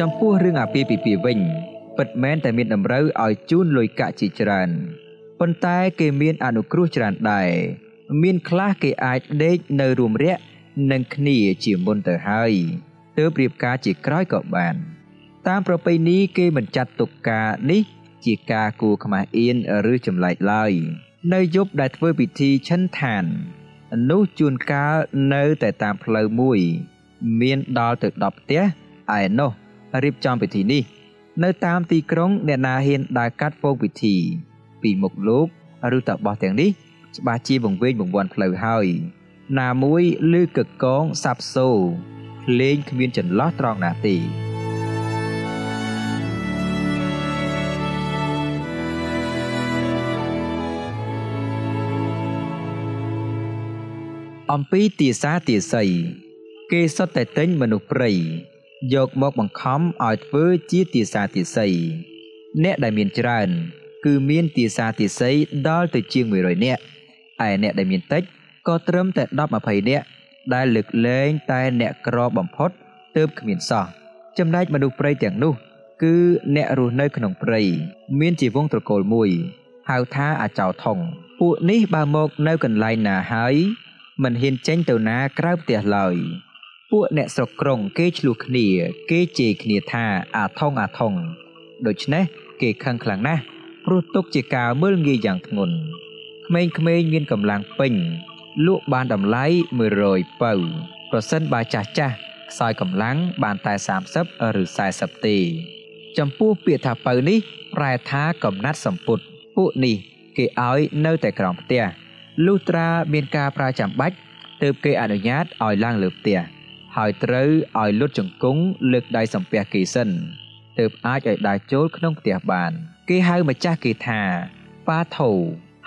ចំពោះរឿងអាពាហ៍ពិពាហ៍វិញ ពិតមែនតែមានតម្រូវឲ្យជូនលុយកាក់ជាច្រើនប៉ុន្តែគេមានអនុគ្រោះច្រើនដែរមានខ្លះគេអាចដេកនៅរួមរយៈនឹងគ្នាជាមុនទៅហើយទើបរៀបការជាក្រោយក៏បាន តាមប្រពៃណីគេមិនចាត់ទុកការនេះជាការគួរខ្មាស់អៀនឬចម្លែកឡើយនៅយប់ដែលធ្វើពិធីឈិនឋាននោះជួនកាលនៅតែតាមផ្លូវមួយ មានដល់ទៅ10ផ្ទះឯនោះរៀបចំពិធីនេះ នៅតាមទីក្រុងអ្នកណាហ៊ានដើរកាត់ពងពិធី ពីមុខលោកឬតបោះទាំងនេះច្បាស់ជាបង្វេងបង្វាន់ផ្លូវហើយ ណាមួយឮកកងសាប់សូលេងគ្មានចន្លោះត្រង់ណាទេអំពីទាសាទាស័យគេសុទ្ធតែទិញមនុស្សព្រៃ យកមកបង្ខំឲ្យធ្វើជាទាសាទាស័យអ្នកដែលមានច្រើន គឺមានទាសាទាស័យដល់ទៅជាង100នាក់ឯអ្នកដែលមានតិចក៏ត្រឹមតែ10 20នាក់ដែលលើកលែងតែអ្នកក្របំផុតទើបគ្មានសោះចំណែកមនុស្សព្រៃទាំងនោះ គឺអ្នករស់នៅក្នុងព្រៃមានជាវងត្រកូលមួយហៅថាអាចោថងពួកនេះបើមកនៅកន្លែងណាហើយមិនហ៊ានចេញទៅណាក្រៅផ្ទះឡើយ ពួកអ្នកស្រុកក្រុងគេឆ្លោះគ្នា គេជេរគ្នាថាអាថងអាថងដូច្នេះគេខឹងខ្លាំងណាស់ព្រោះទុកជាការមើលងាយយ៉ាងធ្ងន់ក្មេងៗមានកម្លាំងពេញលក់បានតម្លៃ100ពៅប្រសិនបើចាស់ចាស់ខ្សោយកម្លាំងបានតែ30ឬ40ទេ ចំពោះពាក្យថាពៅនេះប្រែថាកំណាត់សម្ពុតពួកនេះ គេឲ្យនៅតែក្រោមផ្ទះលុះត្រាមានការប្រើចាំបាច់ទើបគេអនុញ្ញាតឲ្យឡើងលើផ្ទះ ហើយត្រូវឲ្យលុតជង្គង់លើកដៃសំពះគេសិនទើបអាចឲ្យដើរចូលក្នុងផ្ទះបាន គេហៅម្ចាស់គេថាប៉ាថូ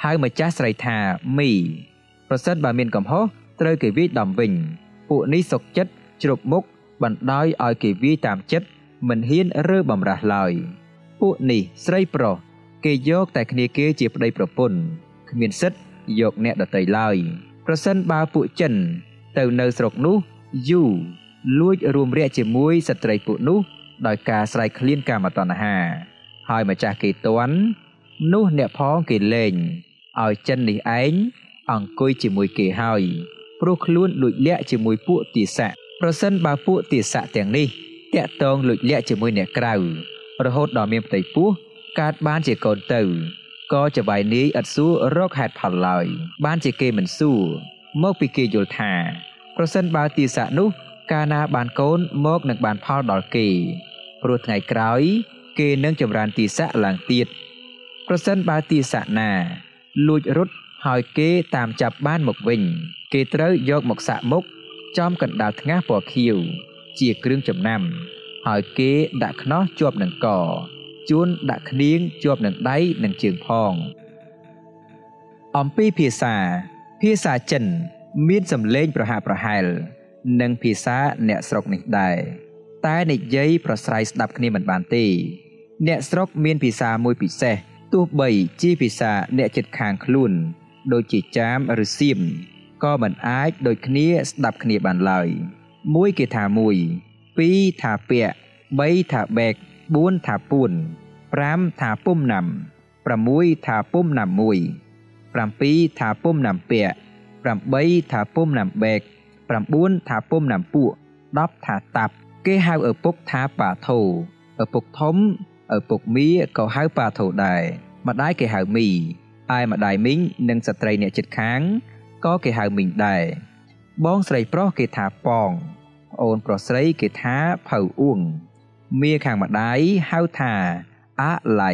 ហៅម្ចាស់ស្រីថាមីប្រសិនបើមានកំហុសត្រូវគេវាយដំវិញ ពួកនេះសុកចិត្តជ្រប់មុខបណ្ដោយឲ្យគេវាយតាមចិត្តមិនហ៊ានរើបំរាស់ឡើយពួកនេះស្រីប្រុសគេយកតែគ្នាគេជាប្តីប្រពន្ធគ្មានសិទ្ធយកអ្នកដតីឡើយប្រសិនបើពួកចិនទៅនៅស្រុកនោះ យូលួចរួមរយៈជាមួយស្ត្រីពួកនោះដោយការស្រែកឃ្លានកាមតណ្ហា ហើយម្ចាស់គេតន់នោះអ្នកផងគេលេងឲ្យចិននេះឯងអង្គុយជាមួយគេហើយព្រោះខ្លួនលួចលាក់ជាមួយពួកទាស័កប្រសិនបើពួកទាស័កទាំងនេះតាក់តងលួចលាក់ជាមួយអ្នកក្រៅរហូតដល់មានផ្ទៃពោះកើតបានជាកូនទៅក៏ចបាយនាយឥតសួររកហេតុផលឡើយបានជាគេមិនសួរមកពីគេយល់ថា ប្រសិនបើទាស័កនោះកាលណាបានកូនមកនឹងបានផលដល់គេព្រោះថ្ងៃក្រោយ គេនឹងចម្រើនទាស័កឡើងទៀតប្រសិនបើទាស័កណា លួចរត់ហើយគេតាមចាប់បានមកវិញ គេត្រូវយកមកសាក់មុខចំកណ្ដាលថ្ងាសពណ៌ខៀវជាគ្រឿងចំណាំ ហើយគេដាក់ខ្នោះជាប់នឹងកជួនដាក់គ្នៀងជាប់នឹងដៃនិងជើងផង អំពីភាសាភាសាចិន មានសម្លេងប្រហាក់ប្រហែល និងភាសាអ្នកស្រុកនេះដែរតែនិយាយប្រស្រ័យស្ដាប់គ្នាមិនបានទេ អ្នកស្រុកមានភាសាមួយពិសេសទោះបីជាភាសាអ្នកចិត្តខាងខ្លួន ដូចជាចាមឬសៀមក៏មិនអាចដូចគ្នាស្ដាប់គ្នាបានឡើយមួយគេថាមួយពីរថាពាក់បីថាបែក4ថាពួន5ថាពុំណាំ6ថាពុំណាំមួយ7ថាពុំណាំពាក់ 8ថាពុំណាំបែក9ថាពុំណាំពួក10ថាតាប់គេហៅឪពុកថាប៉ាថូឪពុកធំឪពុកមីក៏ហៅប៉ាថូដែរម្ដាយគេហៅមីឯម្ដាយមីងនិងស្ត្រីអ្នកជិតខាងក៏គេហៅមីងដែរបងស្រីប្រុសគេថាប៉ងប្អូនប្រុសស្រីគេថាផៅអួងមាខាងម្ដាយហៅថាអាឡៃ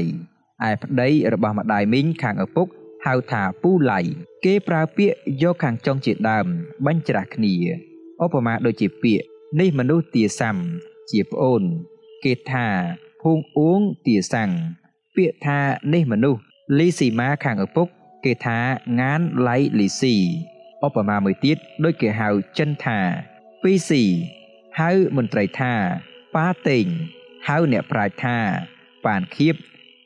ឯប្តីរបស់ម្ដាយមីងខាងឪពុក ហៅថាពូឡៃគេប្រើពាក្យយកខាងចុងជាដើមបញ្ច្រាស់គ្នាឧបមាដូចជាពាក្យនេះមនុស្សទាសាំជាប្អូន គេថាភូងអួងទាសាំងពាក្យថានេះមនុស្សលីស៊ីម៉ាខាងឪពុក គេថាងានឡៃលីស៊ីឧបមាមួយទៀតដូចគេហៅចិនថាពីស៊ីហៅមន្ត្រីថាប៉ាតេងហៅអ្នកប្រាជ្ញថាប៉ានខៀប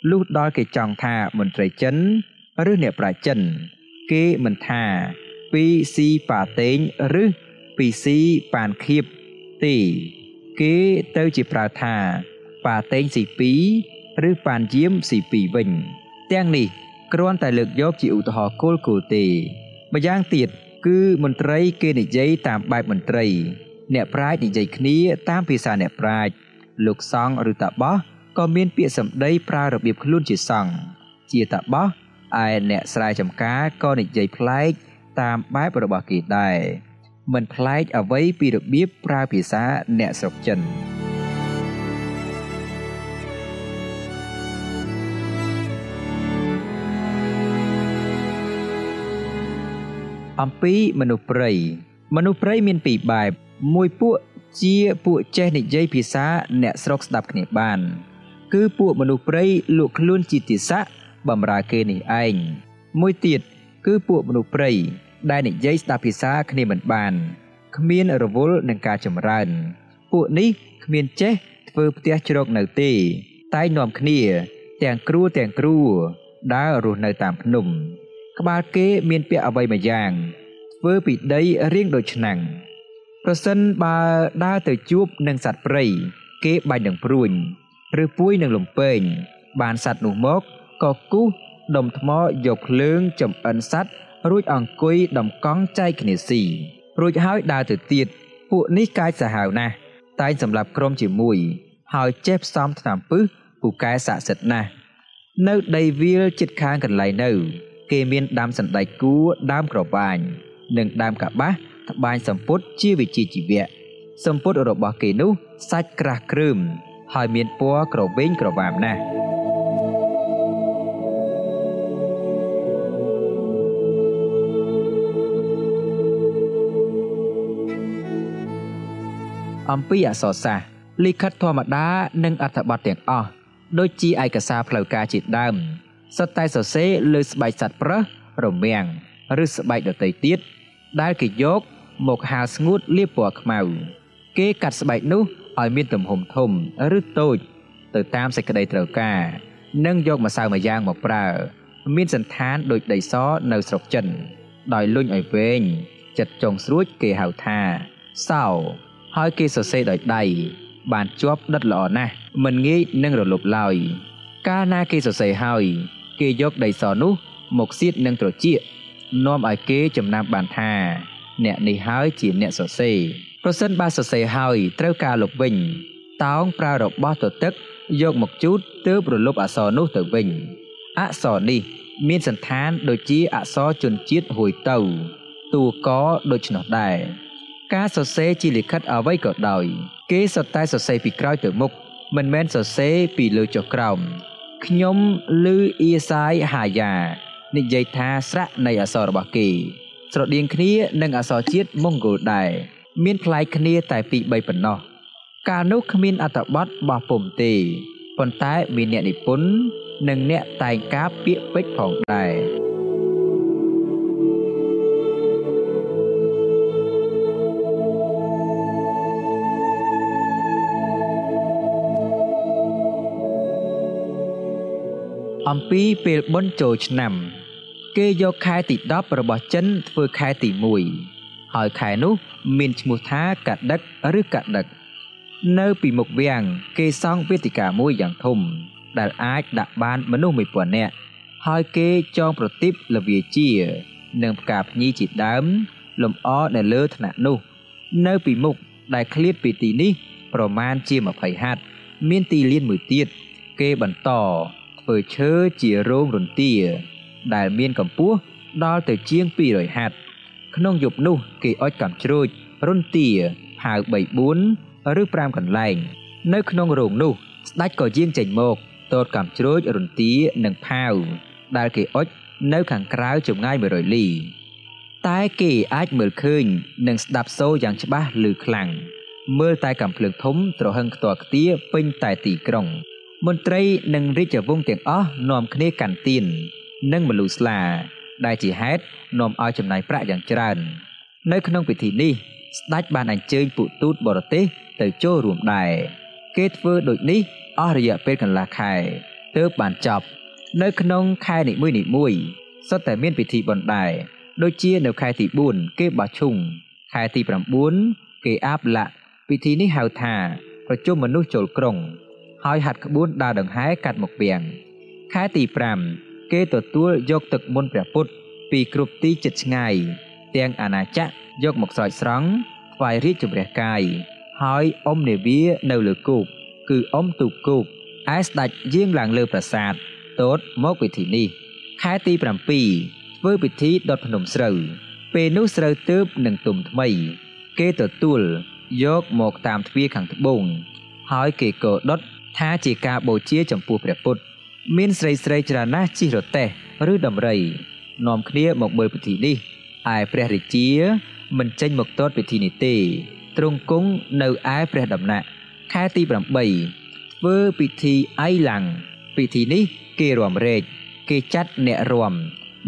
លុះដល់គេចង់ថាមន្ត្រីចិន ឬអ្នកប្រាជ្ញចិនគេមិនថាពីស៊ីប៉ាតេងឬពីស៊ីប៉ានខៀបទេគេទៅជាប្រើថាប៉ាតេងស៊ី2ឬប៉ានយាមស៊ី2វិញ ទាំងនេះគ្រាន់តែលើកយកជាឧទាហរណ៍គោលគោលទេម្យ៉ាងទៀតគឺមន្ត្រីគេនិយាយតាមបែបមន្ត្រី អ្នកប្រាជ្ញនិយាយគ្នាតាមភាសាអ្នកប្រាជ្ញលោកសង្ឃឬតាបោះក៏មានពាក្យសម្ដីប្រើរបៀបខ្លួនជាសង្ឃជាតាបោះ ឯអ្នកស្រែចម្ការក៏និយាយប្លែកតាមបែបរបស់គេដែរមិនប្លែកអ្វីពីរបៀបប្រើភាសាអ្នកស្រុកចិនអំពីមនុស្សព្រៃមនុស្សព្រៃមានពីរបែប មួយពួកជាពួកចេះនិយាយភាសាអ្នកស្រុកស្ដាប់គ្នាបាន គឺពួកមនុស្សព្រៃលក់ខ្លួនជាទាស័ក បំរើគេនេះឯងមួយទៀតគឺពួកមនុស្សព្រៃដែលនិយាយស្ដាប់ភាសាគ្នាមិនបានគ្មានរវល់នឹងការចម្រើន ពួកនេះគ្មានចេះធ្វើផ្ទះជ្រកនៅទេ តែនាំគ្នា ទាំងគ្រួទាំងគ្រួដើររស់នៅតាមភ្នំ ក្បាលគេមានពាក់អ្វីមួយយ៉ាងធ្វើពីដីរៀងដូចឆ្នាំងប្រសិនបើដើរទៅជួបនឹងសត្វព្រៃគេបាញ់នឹងព្រួញឬពួយនឹងលំពែងបានសត្វនោះមក ក៏គូសដុំថ្មយកភ្លើងចំអិនសត្វរួចអង្គុយដំកង់ចែកគ្នាស៊ីរួចហើយដើរទៅទៀតពួកនេះកាចសាហាវណាស់តែងសម្រាប់ក្រុមជាមួយ ហើយចេះផ្សំថ្នាំពឹសពូកែស័ក្តិសិទ្ធណាស់នៅដីវាលចិត្តខាងកន្លែងនៅ គេមានដាំសណ្ដែកគួរដើមក្រវាញនិងដើមកបាសត្បាញសម្ពុតជាវិជាជីវៈសម្ពុតរបស់គេនោះសាច់ក្រាស់គ្រើមហើយមានពណ៌ក្រវែងក្រវាមណាស់ អំពីអក្សរសាស្ត្រលិខិតធម្មតានិងអត្ថបទទាំងអស់ដូចជាឯកសារផ្លូវការជាដើមសុទ្ធតែសរសេរលើស្បែកសត្វប្រើសរមាំងឬស្បែកដតីទៀតដែលគេយកមកហាលស្ងួតលាបពណ៌ខ្មៅ គេកាត់ស្បែកនោះឲ្យមានទំហំធំឬតូច ទៅតាមសេចក្តីត្រូវការ និងយកម្សៅមួយយ៉ាងមកប្រើ មានសន្តានដូចដីសនៅស្រុកចិន ដោយលុញឲ្យវែងចិត្តចុងស្រួចគេហៅថាសោ ហើយគេសរសេរដោយដៃបានជាប់ដិតល្អណាស់មិនងាយនឹងរលប់ឡើយកាលណាគេសរសេរហើយ គេយកដីសនោះមកសៀតនឹងត្រចៀកនាំឲ្យគេចំណាំបានថា អ្នកនេះហើយជាអ្នកសរសេរប្រសិនបើសរសេរហើយត្រូវការលុបវិញ តោងប្រើរបស់ទទឹកយកមកជូតទើបរលប់អក្សរនោះទៅវិញអក្សរនេះ មានសន្តានដូចជាអក្សរជនជាតិហួយទៅតួកដូច្នោះដែរ ការសរសេរជាលិខិតអ្វីក៏ដោយ គេសុទ្ធតែសរសេរពីក្រោយទៅមុខមិនមែនសរសេរពីលើចុះក្រោមខ្ញុំឮអ៊ីសាយហាយ៉ានិយាយថាស្រៈនៃអក្សររបស់គេ ស្រដៀងគ្នានឹងអក្សរជាតិម៉ុងហ្គោលដែរមានប្លែកគ្នាតែពីរបីប៉ុណ្ណោះកាលនោះគ្មានអត្ថបទបោះពុំទេប៉ុន្តែមានអ្នកនិពន្ធនិងអ្នកតែងការពាក្យពេចន៍ផងដែរ អំពីពេលបុណ្យចូលឆ្នាំ គេយកខែទី10របស់ចិនធ្វើខែទី1ហើយខែនោះមានឈ្មោះថាកដឹកឬកដឹកនៅពីមុខវាំងគេសង់វេទិកាមួយយ៉ាងធំ ដែលអាចដាក់បានមនុស្ស1000នាក់ហើយគេចងប្រទីបលវាជា និងផ្កាភ្ញីជាដើម លំអនៅលើថ្នាក់នោះ នៅពីមុខដែលឃ្លាតពីទីនេះ ប្រមាណជា20ហត្ថមានទីលានមួយទៀត គេបន្ត ធ្វើឈើជារោងរន្ទា ដែលមានកម្ពស់ដល់ទៅជាង200ហត្ថក្នុងយប់នោះគេអុជកាំជ្រួចរន្ទាផាវ3 4ឬ5កន្លែង នៅក្នុងរោងនោះស្ដេចក៏យាងចេញមកតតកាំជ្រួចរន្ទានិងផាវដែលគេអុជនៅខាងក្រៅចម្ងាយ100លី តែគេអាចមើលឃើញនិងស្ដាប់សូរយ៉ាងច្បាស់ឮខ្លាំងមើលតែកំភ្លើងធំត្រហឹងខ្ទាល់ខ្ទាពេញតែទីក្រុង មន្ត្រីនិងរាជវង្សទាំងអស់នាំគ្នាកាន់ទៀននិងមលូស្លា ដែលជាហេតុនាំឲ្យចំណាយប្រាក់យ៉ាងច្រើន នៅក្នុងពិធីនេះស្ដេចបានអញ្ជើញពួកទូតបរទេសទៅចូលរួមដែរគេធ្វើដូចនេះអស់រយៈពេលកន្លះខែទើបបានចប់ នៅក្នុងខែនីមួយនីមួយសុទ្ធតែមានពិធីបុណ្យដែរដូចជានៅខែទី4គេបោះឈុងខែទី9គេអាបលាក់ពិធីនេះហៅថា ប្រជុំមនុស្សចូលក្រុង ហើយហាត់ក្បួនដើរដង្ហែកាត់មកពាំងខែទី5គេទទួលយកទឹកមុនព្រះពុទ្ធពីគ្រប់ទីចិត្តឆ្ងាយទាំងអាណាចក្រយកមកស្រោចស្រង់ថ្វាយរាជជំរះកាយហើយអុំនាវានៅលើគោកគឺអុំទូកគោកឯស្ដេចយាងឡើងលើប្រាសាទតូតមកពិធីនេះ ខែទី7ធ្វើពិធីដុតភ្នំស្រូវ ពេលនោះស្រូវទើបនឹងទុំថ្មី គេទទួលយកមកតាមទ្វារខាងត្បូង ហើយគេក៏ដុត ថាជាការបូជាចំពោះព្រះពុទ្ធមានស្រីស្រីច្រើនណាស់ជិះរទេះឬដំរីនាំគ្នាមកមើលពិធីនេះឯព្រះរាជា មិនចេញមកទតពិធីនេះទេទ្រង់គង់នៅឯព្រះដំណាក់ខែទី8ធ្វើពិធីអៃឡាំងពិធីនេះគេរាំរែកគេចាត់អ្នករាំ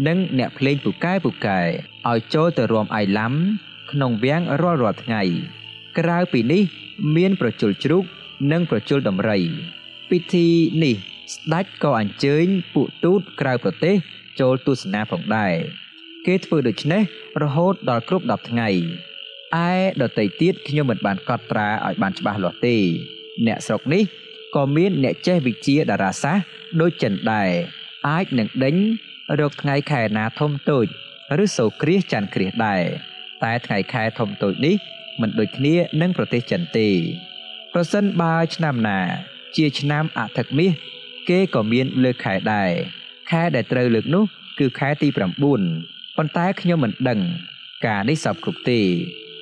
និងអ្នកភ្លេងពូកែពូកែឲ្យចូលទៅរួមអាយឡាំ ក្នុងវាំងរាល់រាល់ថ្ងៃ ក្រៅពីនេះ មានប្រជុលជ្រូក និងប្រជុលដំរី ពិធីនេះស្ដេចក៏អញ្ជើញពួកទូតក្រៅប្រទេសចូលទស្សនាផងដែរគេធ្វើដូច្នេះរហូតដល់គ្រប់10ថ្ងៃឯដតីទៀតខ្ញុំមិនបានកត់ត្រាឲ្យបានច្បាស់លាស់ទេ អ្នកស្រុកនេះក៏មានអ្នកចេះវិជាតារាសាស្ត្រដូចចិនដែរអាចនឹងដេញរកថ្ងៃខែណាធំតូចឬសូគ្រាសច័ន្ទគ្រាសដែរតែថ្ងៃខែធំតូចនេះមិនដូចគ្នានឹងប្រទេសចិនទេ ប្រសិនបើឆ្នាំណា ជាឆ្នាំអថឹកមាសគេក៏មានលើកខែដែរខែដែលត្រូវលើកនោះ គឺខែទី9ប៉ុន្តែខ្ញុំមិនដឹង ការនេះសពគ្រប់ទេ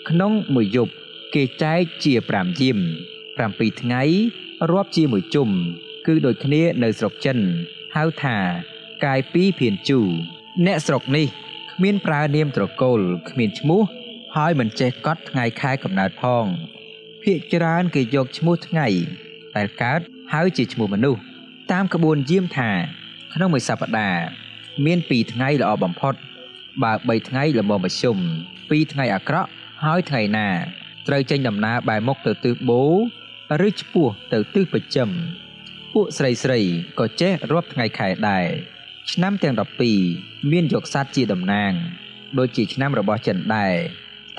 ក្នុងមួយយប់គេចែកជា5យាម7ថ្ងៃរាប់ជាមួយជុំគឺដូចគ្នានៅស្រុកចិនហៅថា កាយពីភៀនជូ អ្នកស្រុកនេះគ្មានប្រើនាមត្រកូលគ្មានឈ្មោះ ហើយមិនចេះកត់ថ្ងៃខែកំណើតផង ភាកច្រើនគេយកឈ្មោះថ្ងៃដែលកើតហើយជាឈ្មោះមនុស្សតាមក្បួនយាមថា ក្នុងមួយសប្តាហ៍មាន2ថ្ងៃល្អបំផុត បើ3ថ្ងៃល្មមមធ្យម2ថ្ងៃអាក្រក់ហើយថ្ងៃណាត្រូវចេញដំណើរបែរមុខទៅទិសបូឬឆ្ពោះទៅទិសប្រចាំពួកស្រីស្រីក៏ចេះរាប់ថ្ងៃខែដែរឆ្នាំទាំង12មានយកសัตว์ជាតំណាង ដូចជាឆ្នាំរបស់ចិនដែរ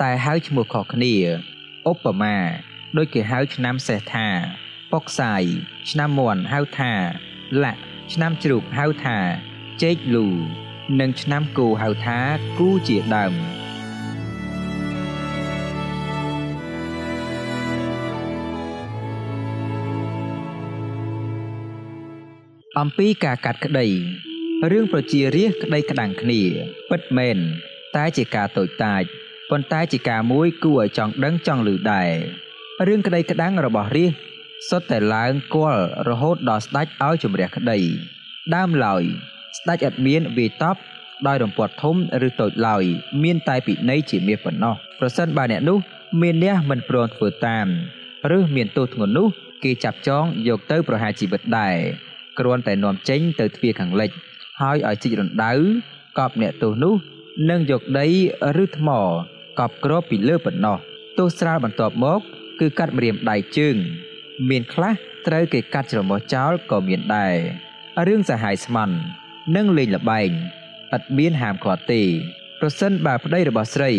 តែហៅឈ្មោះខុសគ្នាឧបមា ដូចគេហៅឆ្នាំសេះថាពុកសាយឆ្នាំមន់ហៅថាលាក់ឆ្នាំជ្រូកហៅថាចេកលូនិងឆ្នាំគូហៅថាគូជាដើមអំពីការកាត់ក្តីរឿងប្រជារាស្ត្រក្តីក្តាំងគ្នាពិតមែនតែជាការតូចតាចប៉ុន្តែជាការមួយគួរឲ្យចង់ដឹងចង់ឮដែរ រឿងក្តីក្តាំងរបស់រាស្ត្រសុទ្ធតែឡើងគល់រហូតដល់ស្ដេចឲ្យជំរះក្តី ដើមឡើយ ស្ដេចឥតមានវាយតប់ដោយរំពាត់ធំឬតូចឡើយមានតែពិន័យជាមាសប៉ុណ្ណោះប្រសិនបើអ្នកនោះ មានអ្នកមិនព្រមធ្វើតាមឬមានទោសធ្ងន់នោះគេចាប់ចងយកទៅប្រហារជីវិតដែរគ្រាន់តែនាំចេញទៅទ្វារខាងលិច ហើយឲ្យជីករណ្ដៅកប់អ្នកទោសនោះនឹងយកដីឬថ្ម កប់គ្របពីលើប៉ុណ្ណោះទោសស្រាលបន្ទាប់មក គឺកាត់ម្រាមដៃជើង មានខ្លះត្រូវគេកាត់ច្រមុះចោលក៏មានដែររឿងសហាយស្មន់និងលេងលបែងឥតមានហាមឃាត់ទេប្រសិនបើប្តីរបស់ស្រី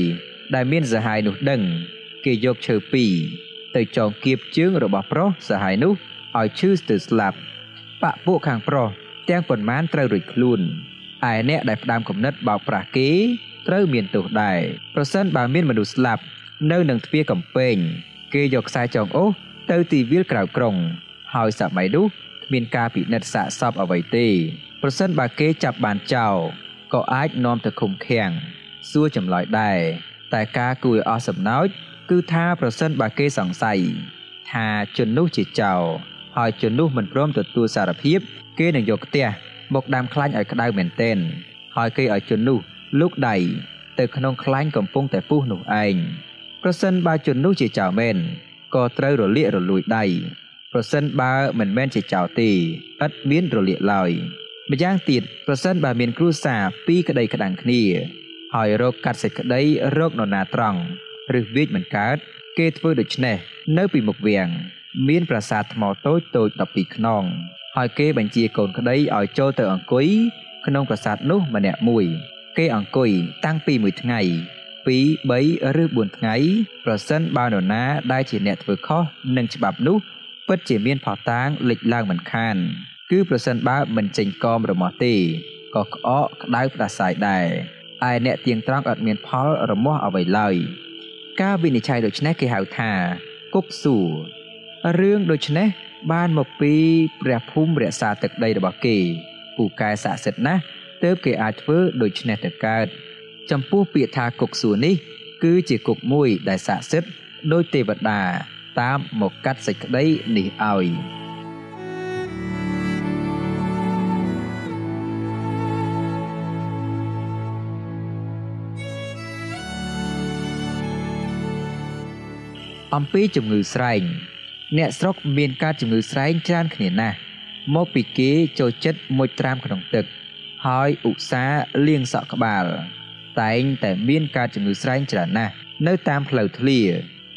ដែលមានសហាយនោះដឹង គេយកឈើពីរទៅចងគៀបជើងរបស់ប្រុសសហាយនោះឲ្យឈឺស្ទើរស្លាប់បាក់ពួកខាងប្រុសទាំងប៉ុន្មានត្រូវរួចខ្លួនឯអ្នកដែលផ្ដាំគំនិតបោកប្រាស់គេត្រូវមានទោសដែរប្រសិនបើមានមនុស្សស្លាប់នៅនឹងទ្វារកំពែង គេយកខ្សែចងអូសទៅទីវាលក្រៅក្រុង ហើយសម័យនោះគ្មានការពិនិត្យសាកសពអ្វីទេ ប្រសិនបើគេចាប់បានចោលក៏អាចនាំទៅឃុំឃាំងសួរចម្លើយដែរតែការគួរឲ្យអស់សំណោចគឺថាប្រសិនបើគេសង្ស័យថាជននោះជាចោរហើយជននោះមិនព្រមទទួលសារភាព គេនឹងយកផ្ទះមកដាំខ្លាញ់ឲ្យក្តៅមែនទែនហើយគេឲ្យជននោះលូកដៃទៅក្នុងខ្លាញ់កំពុងតែពុះនោះឯង ប្រសិនបើជននោះជាចៅមែនក៏ត្រូវរលាករលួយដៃប្រសិនបើមិនមែនជាចៅទេឥតមានរលាកឡើយម្យ៉ាងទៀតប្រសិនបើមានគ្រួសារពីរក្តីក្តាំងគ្នា ហើយរោគកាត់សេចក្តីរោគនរណាត្រង់ឬវាចមិនកើត គេធ្វើដូច្នេះនៅពីមុខវាំងមានប្រាសាទថ្មតូចតូច12ខ្នងហើយគេបញ្ជាកូនក្តីឲ្យចូលទៅអង្គុយក្នុងប្រាសាទនោះម្នាក់មួយ គេអង្គុយតាំងពីមួយថ្ងៃ 2 3ឬ4ថ្ងៃប្រសិនបើនរណាដែលជាអ្នកធ្វើខុសនឹងច្បាប់នោះពិតជាមានផតាងលេចឡើងមិនខាន គឺប្រសិនបើមិនចេញកមរមាស់ទេក៏ក្អកក្តៅផ្ដាសាយដែរឯអ្នកទៀងត្រង់អត់មានផលរមាស់អ្វីឡើយការវិនិច្ឆ័យដូចនេះគេហៅថាគប់សួររឿងដូចនេះបានមកពីព្រះភូមិរក្សាទឹកដីរបស់គេពូកែស័ក្តិសិទ្ធិណាស់ទើបគេអាចធ្វើដូច្នេះទៅកើត ចំពោះពាក្យថាគុកសួរនេះ គឺជាគុកមួយដែលស័ក្តិសិទ្ធិដោយទេវតា តាមមកកាត់សេចក្តីនេះឲ្យអំពីជំងឺស្រែងអ្នកស្រុកមានការជំងឺស្រែងច្រើនគ្នាណាស់មកពីគេចូលចិត្តមុជត្រាំក្នុងទឹក ហើយឧស្សាហ៍លាងសក់ក្បាល តែងតែមានការជំងឺស្រែងច្រើនណាស់នៅតាមផ្លូវធ្លា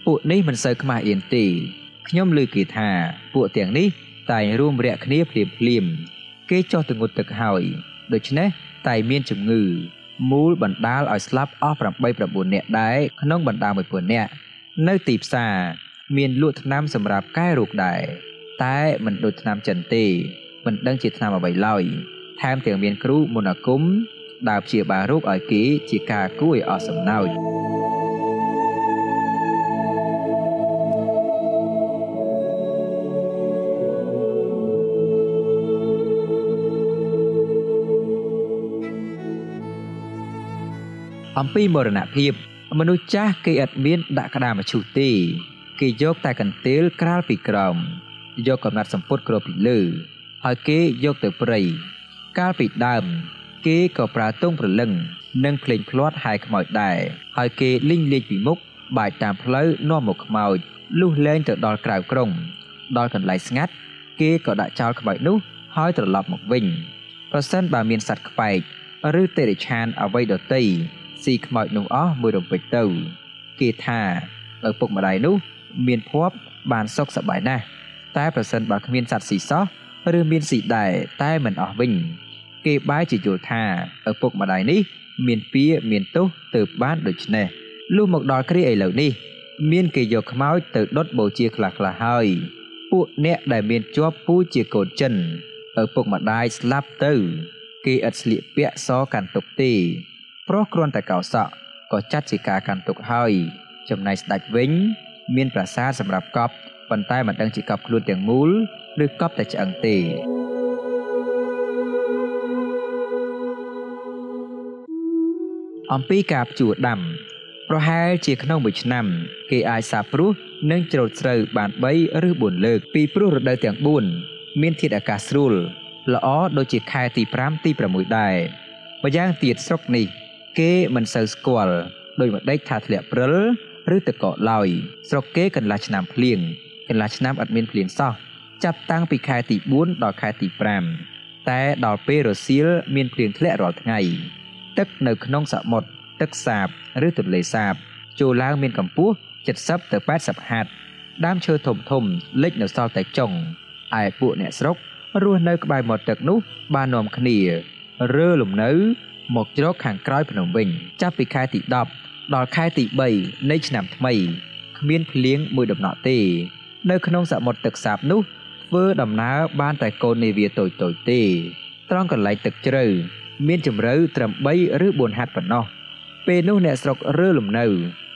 ពួកនេះមិនសូវខ្មាស់អៀនទេខ្ញុំឮគេថាពួកទាំងនេះតែងរួមរាក់គ្នាភ្លាមភ្លាមគេចោះទៅងូតទឹកហើយដូច្នេះតែមានជំងឺមូលបណ្ដាលឲ្យស្លាប់អស់8 9នាក់ដែរក្នុងបណ្ដា1000នាក់នៅទីផ្សារមានលក់ថ្នាំសម្រាប់កែរោគដែរតែមិនដូចថ្នាំចិនទេមិនដឹងជាថ្នាំអ្វីឡើយថែមទាំងមានគ្រូមន្តអាគម ដើរព្យាបាលរោគឲ្យគេជាការគួរឲ្យអស់សំណើចអំពីមរណភាពមនុស្សចាស់គេឥតមានដាក់ក្តារមឈូសទេគេយកតែកន្ទេលក្រាលពីក្រោមយកកំណាត់សម្ពុតគ្របពីលើហើយគេយកទៅព្រៃកាលពីដើម គេក៏ប្រើទងព្រលឹង និងភ្លេងភ្លាត់ហាយខ្មោចដែរហើយគេលីងលេចពីមុខបាចតាមផ្លូវនាំមកខ្មោចលុះលែងទៅដល់ក្រៅក្រុង ដល់កន្លែងស្ងាត់ គេក៏ដាក់ចោលខ្មោចនោះ ហើយត្រឡប់មកវិញប្រសិនបើមានសត្វខ្បែកឬទេរិឆានអ្វីដទៃស៊ីខ្មោចនោះអស់មួយរំពេចទៅ គេថាឪពុកម្ដាយនោះ មានភ័ព្វបានសុខសប្បាយណាស់តែប្រសិនបើគ្មានសត្វស៊ីសោះឬមានស៊ីដែរតែមិនអស់វិញ គេបែរជាយល់ថាឪពុកម្ដាយនេះ មានពៀមានទោសទៅបានដូច្នេះលុះមកដល់គ្រាឥឡូវនេះ មានគេយកខ្មោចទៅដុតបូជាខ្លះខ្លះហើយពួកអ្នកដែលមានជាប់ពូជាកូនចិនឪពុកម្ដាយស្លាប់ទៅ គេឥតស្លៀកពាក់សកាន់ទុកទេព្រោះគ្រាន់តែកោសក់ក៏ចាត់ជាការកាន់ទុកហើយ ចំណែកស្ដេចវិញ មានប្រាសាទសម្រាប់កប់ប៉ុន្តែមិនដឹងជាកប់ខ្លួនទាំងមូល ឬកប់តែឆ្អឹងទេ អំពីការភ្ជួរដាំប្រហែលជាក្នុងមួយឆ្នាំ គេអាចសាបព្រោះនិងច្រូតស្រូវបាន3ឬ4លើក ពីព្រោះរដូវទាំង4មានធាតុអាកាសស្រួល ល្អដូចជាខែទី5ទី6ដែរម្យ៉ាងទៀតស្រុកនេះ គេមិនសូវស្គាល់ដូចម្ដេចថាធ្លាក់ព្រិលឬទឹកកកឡើយស្រុកគេកន្លះឆ្នាំភ្លៀងកន្លះឆ្នាំអត់មានភ្លៀងសោះចាប់តាំងពីខែទី4ដល់ខែទី5តែដល់ពេលរសៀលមានភ្លៀងធ្លាក់រាល់ថ្ងៃ ទឹកនៅក្នុងសមុទ្រទឹកសាបឬទន្លេសាបចូលឡើងមានកម្ពស់70ទៅ80ហត្ថដើមឈើធំធំលិចនៅសល់តែចុងឯពួកអ្នកស្រុករស់នៅក្បែរមាត់ទឹកនោះបាននាំគ្នារើលំនៅ មកជ្រកខាងក្រោយភ្នំវិញ ចាប់ពីខែទី10ដល់ខែទី3នៃឆ្នាំថ្មីគ្មានភ្លៀងមួយដំណក់ទេ នៅក្នុងសមុទ្រទឹកសាបនោះធ្វើដំណើរបានតែកូននាវាតូចតូចទេ ត្រង់កន្លែងទឹកជ្រៅ មានជម្រៅត្រឹម3ឬ4ហត្ថប៉ុណ្ណោះពេលនោះអ្នកស្រុករើលំនៅ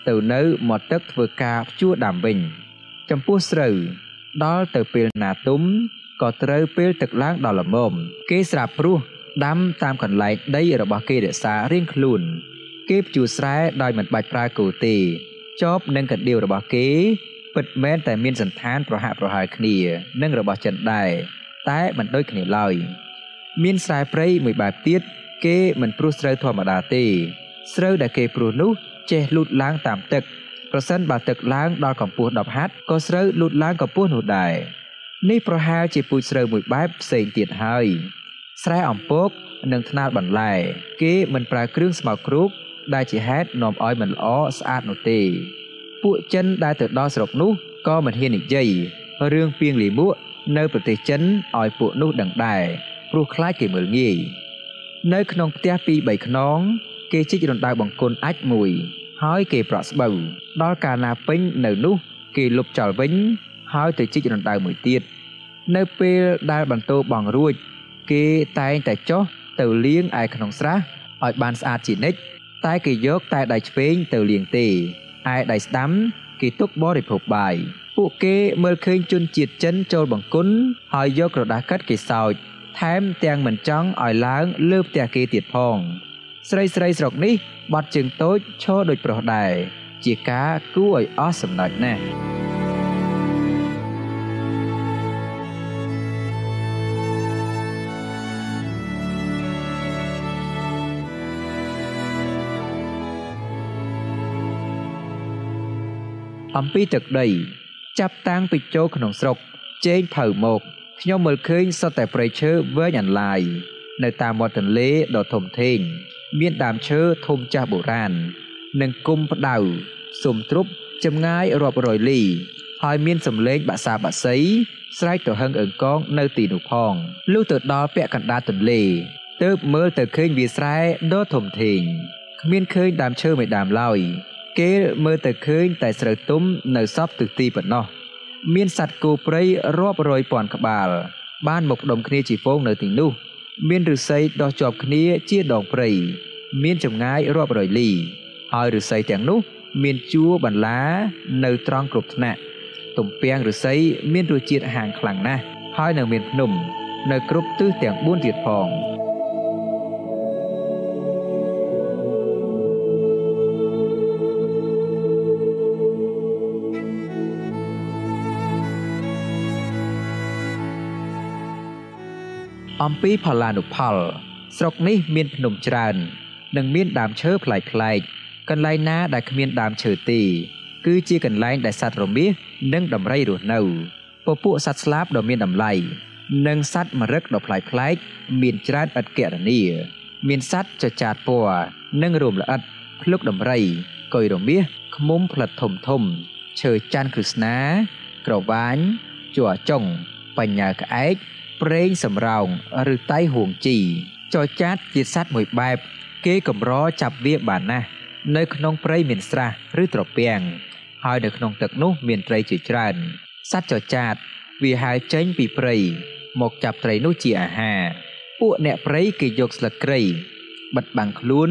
ទៅនៅមាត់ទឹកធ្វើការភ្ជួរដាំវិញ ចំពោះស្រូវដល់ទៅពេលណាទុំក៏ត្រូវពេលទឹកឡើងដល់ល្មមគេស្រាប់ព្រោះដាំតាមកន្លែងដីរបស់គេរក្សារៀងខ្លួន គេភ្ជួរស្រែដោយមិនបាច់ប្រើគោទេចបនឹងកណ្ដៀវរបស់គេ ពិតមែនតែមានសន្តានប្រហាក់ប្រហែលគ្នា នឹងរបស់ចិនដែរតែមិនដូចគ្នាឡើយ មានស្រែព្រៃមួយបែបទៀតគេមិនព្រោះស្រូវធម្មតាទេ ស្រូវដែលគេព្រោះនោះចេះលូតឡើងតាមទឹកប្រសិនបើទឹកឡើងដល់កម្ពស់10ហត្ថក៏ស្រូវលូតឡើងកម្ពស់នោះដែរនេះប្រហែលជាពូជស្រូវមួយបែបផ្សេងទៀតហើយស្រែអំពកនិងថ្នាលបន្លែគេមិនប្រើគ្រឿងស្មៅគ្រូកដែលជាហេតុនាំឲ្យមិនល្អស្អាតនោះទេ ពួកចិនដែលទៅដល់ស្រុកនោះក៏មិនហ៊ាននិយាយរឿងពីងលីមួកនៅប្រទេសចិនឲ្យពួកនោះដឹងដែរ ព្រោះខ្លាចគេមើលងាយនៅក្នុងផ្ទះពីរបីខ្នង គេជីករណ្ដៅបង្គន់អាចមួយ ហើយគេប្រក់ស្បូវដល់កាលណាពេញនៅនោះ គេលុបចោលវិញ ហើយទៅជីករណ្ដៅមួយទៀតនៅពេលដែលបន្ទោបងរួច គេតែងតែចុះទៅលាងឯក្នុងស្រះឲ្យបានស្អាតជានិច្ចតែគេយកតែដៃឆ្វេងទៅលាងទេឯដៃស្ដាំ គេទុកបរិភោគបាយពួកគេមើលឃើញជនជាតិចិនចូលបង្គន់ហើយយកក្រដាសកាត់គេសោច ថែមទាំងមិនចង់ឲ្យឡើងលើផ្ទះគេទៀតផង ស្រីស្រីស្រុកនេះបាត់ជើងតូចឈរដូចប្រុសដែរជាការគួរឲ្យអស់សំណើចណាស់អំពីទឹកដី ចាប់តាំងពីចូលក្នុងស្រុកជែងផៅមក ខ្ញុំមើលឃើញសុទ្ធតែព្រៃឈើវែងអន្លាយនៅតាមមាត់ទន្លេដ៏ធំធេងមានដើមឈើធំចាស់បុរាណនិងគុំផ្ដៅសុំទ្រប់ចម្ងាយរាប់រយលី ហើយមានសំឡេងបាសាបាសីស្រែកទៅហឹងអើងកងនៅទីនោះផងលុះទៅដល់ពាក់កណ្ដាលទន្លេទើបមើលទៅឃើញវាស្រែដ៏ធំធេងគ្មានឃើញដើមឈើមួយដើមឡើយគេមើលទៅឃើញតែស្រូវទុំនៅសពទិសទីប៉ុណ្ណោះ មានសត្វគោព្រៃរាប់រយពាន់ក្បាល បានមកដុំគ្នាជាហ្វូងនៅទីនោះ មានឫស្សីដោះជាប់គ្នាជាដងព្រៃមានចម្ងាយរាប់រយលីហើយឫស្សីទាំងនោះ មានជួរបន្លានៅត្រង់គ្រប់ថ្នាក់ទំពាំងឫស្សីមានរសជាតិហាងខ្លាំងណាស់ហើយនៅមានភ្នំ នៅគ្រប់ទិសទាំង4ទៀតផង អំពីផលានុផល ស្រុកនេះមានភ្នំច្រើន និងមានដើមឈើប្លែកៗកន្លែងណាដែលគ្មានដើមឈើទេគឺជាកន្លែងដែលសត្វរមាសនិងដំរីរស់នៅពពួកសត្វស្លាបដ៏មានតម្លៃនិងសត្វមរឹកដ៏ប្លែកៗមានច្រើនឥតគណនាមានសត្វចចាតពណ៌និងរោមល្អិតភ្លុកដំរីកុយរមាសឃ្មុំផ្លិតធំធំឈើច័ន្ទគ្រឹស្នាក្រវាញជ័រចុងបញ្ញាក្អែក ប្រេងសំរោងឬតៃហួងជីចរចាតជាសត្វមួយបែប គេកម្រចាប់វាបានណាស់នៅក្នុងព្រៃមានស្រះឬត្រពាំងហើយនៅក្នុងទឹកនោះមានត្រីជាច្រើនសត្វចចាតវាហើរចេញពីព្រៃមកចាប់ត្រីនោះជាអាហារពួកអ្នកព្រៃគេយកស្លឹកគ្រៃបិទបាំងខ្លួន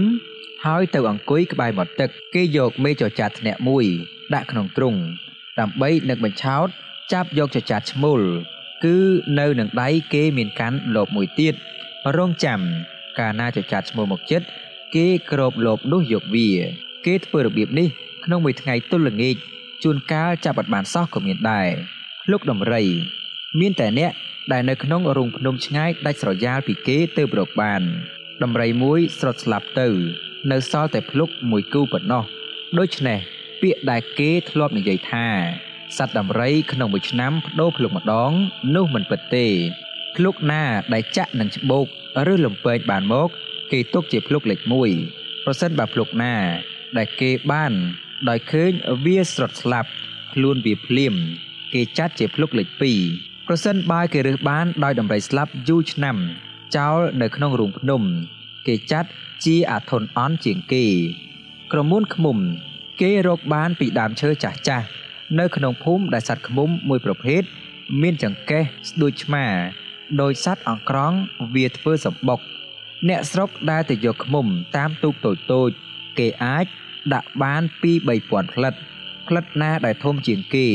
ហើយទៅអង្គុយក្បែរមាត់ទឹក គេយកមេចចាតធ្នាក់មួយ ដាក់ក្នុងទ្រុងដើម្បីនឹកបញ្ឆោតចាប់យកចចាតឈ្មោល គឺនៅនឹងដៃគេមានកាន់លបមួយទៀតរងចាំកាលណាចចាតឈ្មោលមកចិត្តគេក្របលបនោះយកវា គេធ្វើរបៀបនេះក្នុងមួយថ្ងៃទល់ល្ងាចជួនកាលចាប់អត់បានសោះក៏មានដែរលោកដំរី មានតែអ្នកដែលនៅក្នុងរូងភ្នំឆ្ងាយដាច់ស្រយាលពីគេទៅប្រកបានដំរីមួយស្រុតស្លាប់ទៅ នៅសល់តែភ្លុកមួយគូប៉ុណ្ណោះដូច្នេះពាក្យដែលគេធ្លាប់និយាយថា សត្វដំរីក្នុងមួយឆ្នាំបដូរភ្លុកម្ដង នោះមិនពិតទេភ្លុកណាដែលចាក់នឹងច្បោកឬលំពេងបានមក គេទុកជាភ្លុកលេខ1ប្រសិនបើភ្លុកណា ដែលគេបាន ដោយឃើញវាស្រត់ស្លាប់ខ្លួនវាភ្លាម គេចាត់ជាភ្លុកលេខ2ប្រសិនបើគេរើសបានដោយដំរីស្លាប់យូរឆ្នាំ ចោលនៅក្នុងរូងភ្នំ គេចាត់ជាអាធនអន់ជាងគេ ក្រមួនឃ្មុំ គេរកបានពីដើមឈើចាស់ចាស់ នៅក្នុងភូមិដែលសត្វឃ្មុំមួយប្រភេទមានចង្កេះស្ដួចឆ្មាដោយសត្វអង្ក្រងវាធ្វើសម្បុក អ្នកស្រុកដែលទៅយកឃ្មុំតាមទូកតូចតូចគេអាចដាក់បានពី3000ផ្លិតផ្លិតណាដែលធំជាងគេ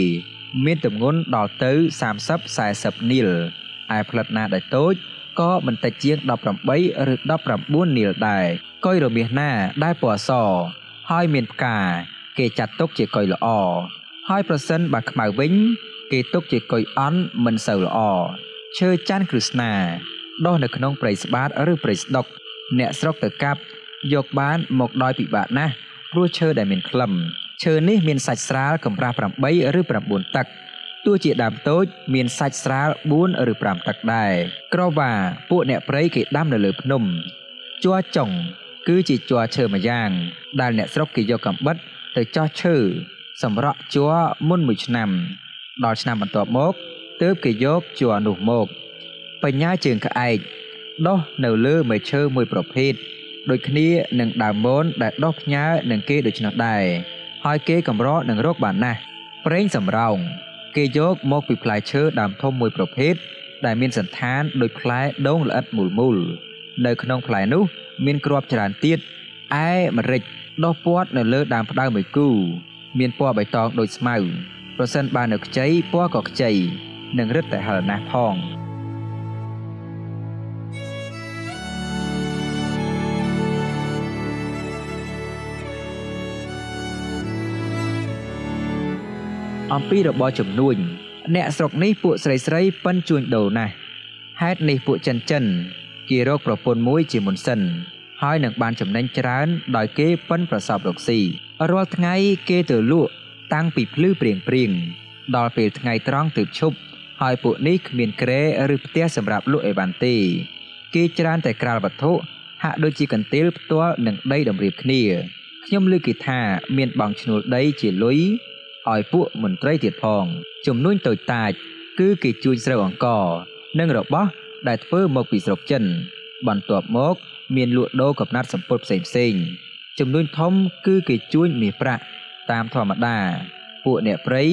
មានទម្ងន់ដល់ទៅ30 40នីលឯផ្លិតណាដែលតូចក៏មិនតិចជាង18ឬ19នីលដែរកុយរមាសណាដែលពណ៌សហើយមានផ្កាគេចាត់ទុកជាកុយល្អ ហើយប្រសិនបើខ្មៅវិញ គេទុកជាកុយអន់មិនសូវល្អឈើច័ន្ទគ្រឹស្ណាដុះនៅក្នុងព្រៃស្បាតឬព្រៃស្ដុក អ្នកស្រុកទៅកាប់យកបានមកដោយពិបាកណាស់ព្រោះឈើដែលមានក្លឹមឈើនេះមានសាច់ស្រាលកម្រាស់8ឬ9ទឹកទោះជាដើមតូច មានសាច់ស្រាល4ឬ5ទឹកដែរក្រវ៉ាពួកអ្នកព្រៃគេដាំនៅលើភ្នំជ័រចុង គឺជាជ័រឈើមួយយ៉ាង ដែលអ្នកស្រុកគេយកកំបិតទៅចោះឈើ សម្រក់ជ័រមុនមួយឆ្នាំ ដល់ឆ្នាំបន្ទាប់មកទើបគេយកជ័រនោះមក បញ្ញាជើងក្អែកដុះនៅលើមែកឈើមួយប្រភេទដូចគ្នានឹងដើមមនដែលដុះផ្ញើនឹងគេដូច្នោះដែរហើយគេកម្រនឹងរកបានណាស់ប្រេងសំរោងគេយកមកពីផ្លែឈើដើមធំមួយប្រភេទដែលមានសន្តានដូចផ្លែដូងល្អិតមូលមូលនៅក្នុងផ្លែនោះ មានគ្រាប់ច្រើនទៀតឯម្រេចដុះពាត់នៅលើដើមផ្ដៅមួយគូ មានពណ៌បៃតងដូចស្មៅប្រសិនបើនៅខ្ចីពណ៌ក៏ខ្ចីនិងរឹតតែហឹរណាស់ផងអំពីរបរចំនួនអ្នកស្រុកនេះពួកស្រីស្រីប៉ិនជួញដូរណាស់ហេតុនេះពួកចិនចិនគេរកប្រពន្ធមួយជាមុនសិនហើយនឹងបានចំណេញច្រើនដោយគេប៉ិនប្រសពរកស៊ី រាល់ថ្ងៃគេទៅលក់តាំងពីភ្លឺព្រៀងព្រៀងដល់ពេលថ្ងៃត្រង់ទើបឈប់ហើយពួកនេះគ្មានក្រែឬផ្ទះសម្រាប់លក់អីបានទេ គេច្រើនតែក្រាលវត្ថុហហាក់ដូចជាកន្ទេលផ្ទាល់នឹងដីតម្រៀបគ្នាខ្ញុំលើគេថាមានបងឈ្នួលដីជាលុយឲ្យពួកមន្ត្រីទៀតផងចំនួនតូចតាច គឺគេជួញស្រូវអង្ករនិងរបស់ដែលធ្វើមកពីស្រុកចិន បន្ទាប់មក មានលក់ដូរកំណាត់សម្ពុតផ្សេងផ្សេង ចំនួនធំគឺគេជួញមាសប្រាក់តាមធម្មតា ពួកអ្នកព្រៃ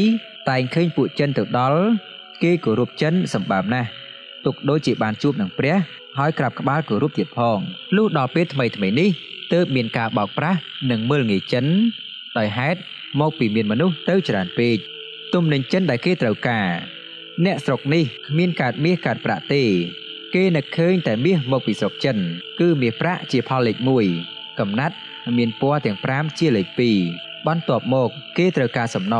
តែងឃើញពួកចិនទៅដល់គេគោរពចិនសម្បើមណាស់ទុកដូចជាបានជួបនឹងព្រះហើយក្រាបក្បាលគោរពទៀតផងលុះដល់ពេលថ្មីថ្មីនេះទើបមានការបោកប្រាស់និងមើលងាយចិនដោយហេតុមកពីមានមនុស្សទៅច្រើនពេកទំនិញចិនដែលគេត្រូវការ អ្នកស្រុកនេះគ្មានកើតមាសកើតប្រាក់ទេ គេនឹកឃើញតែមាសមកពីស្រុកចិន គឺមាសប្រាក់ជាផលលេខ1កំណាត់ មានពណ៌ទាំង5ជាលេខ2បន្ទាប់មក គេត្រូវការសំណ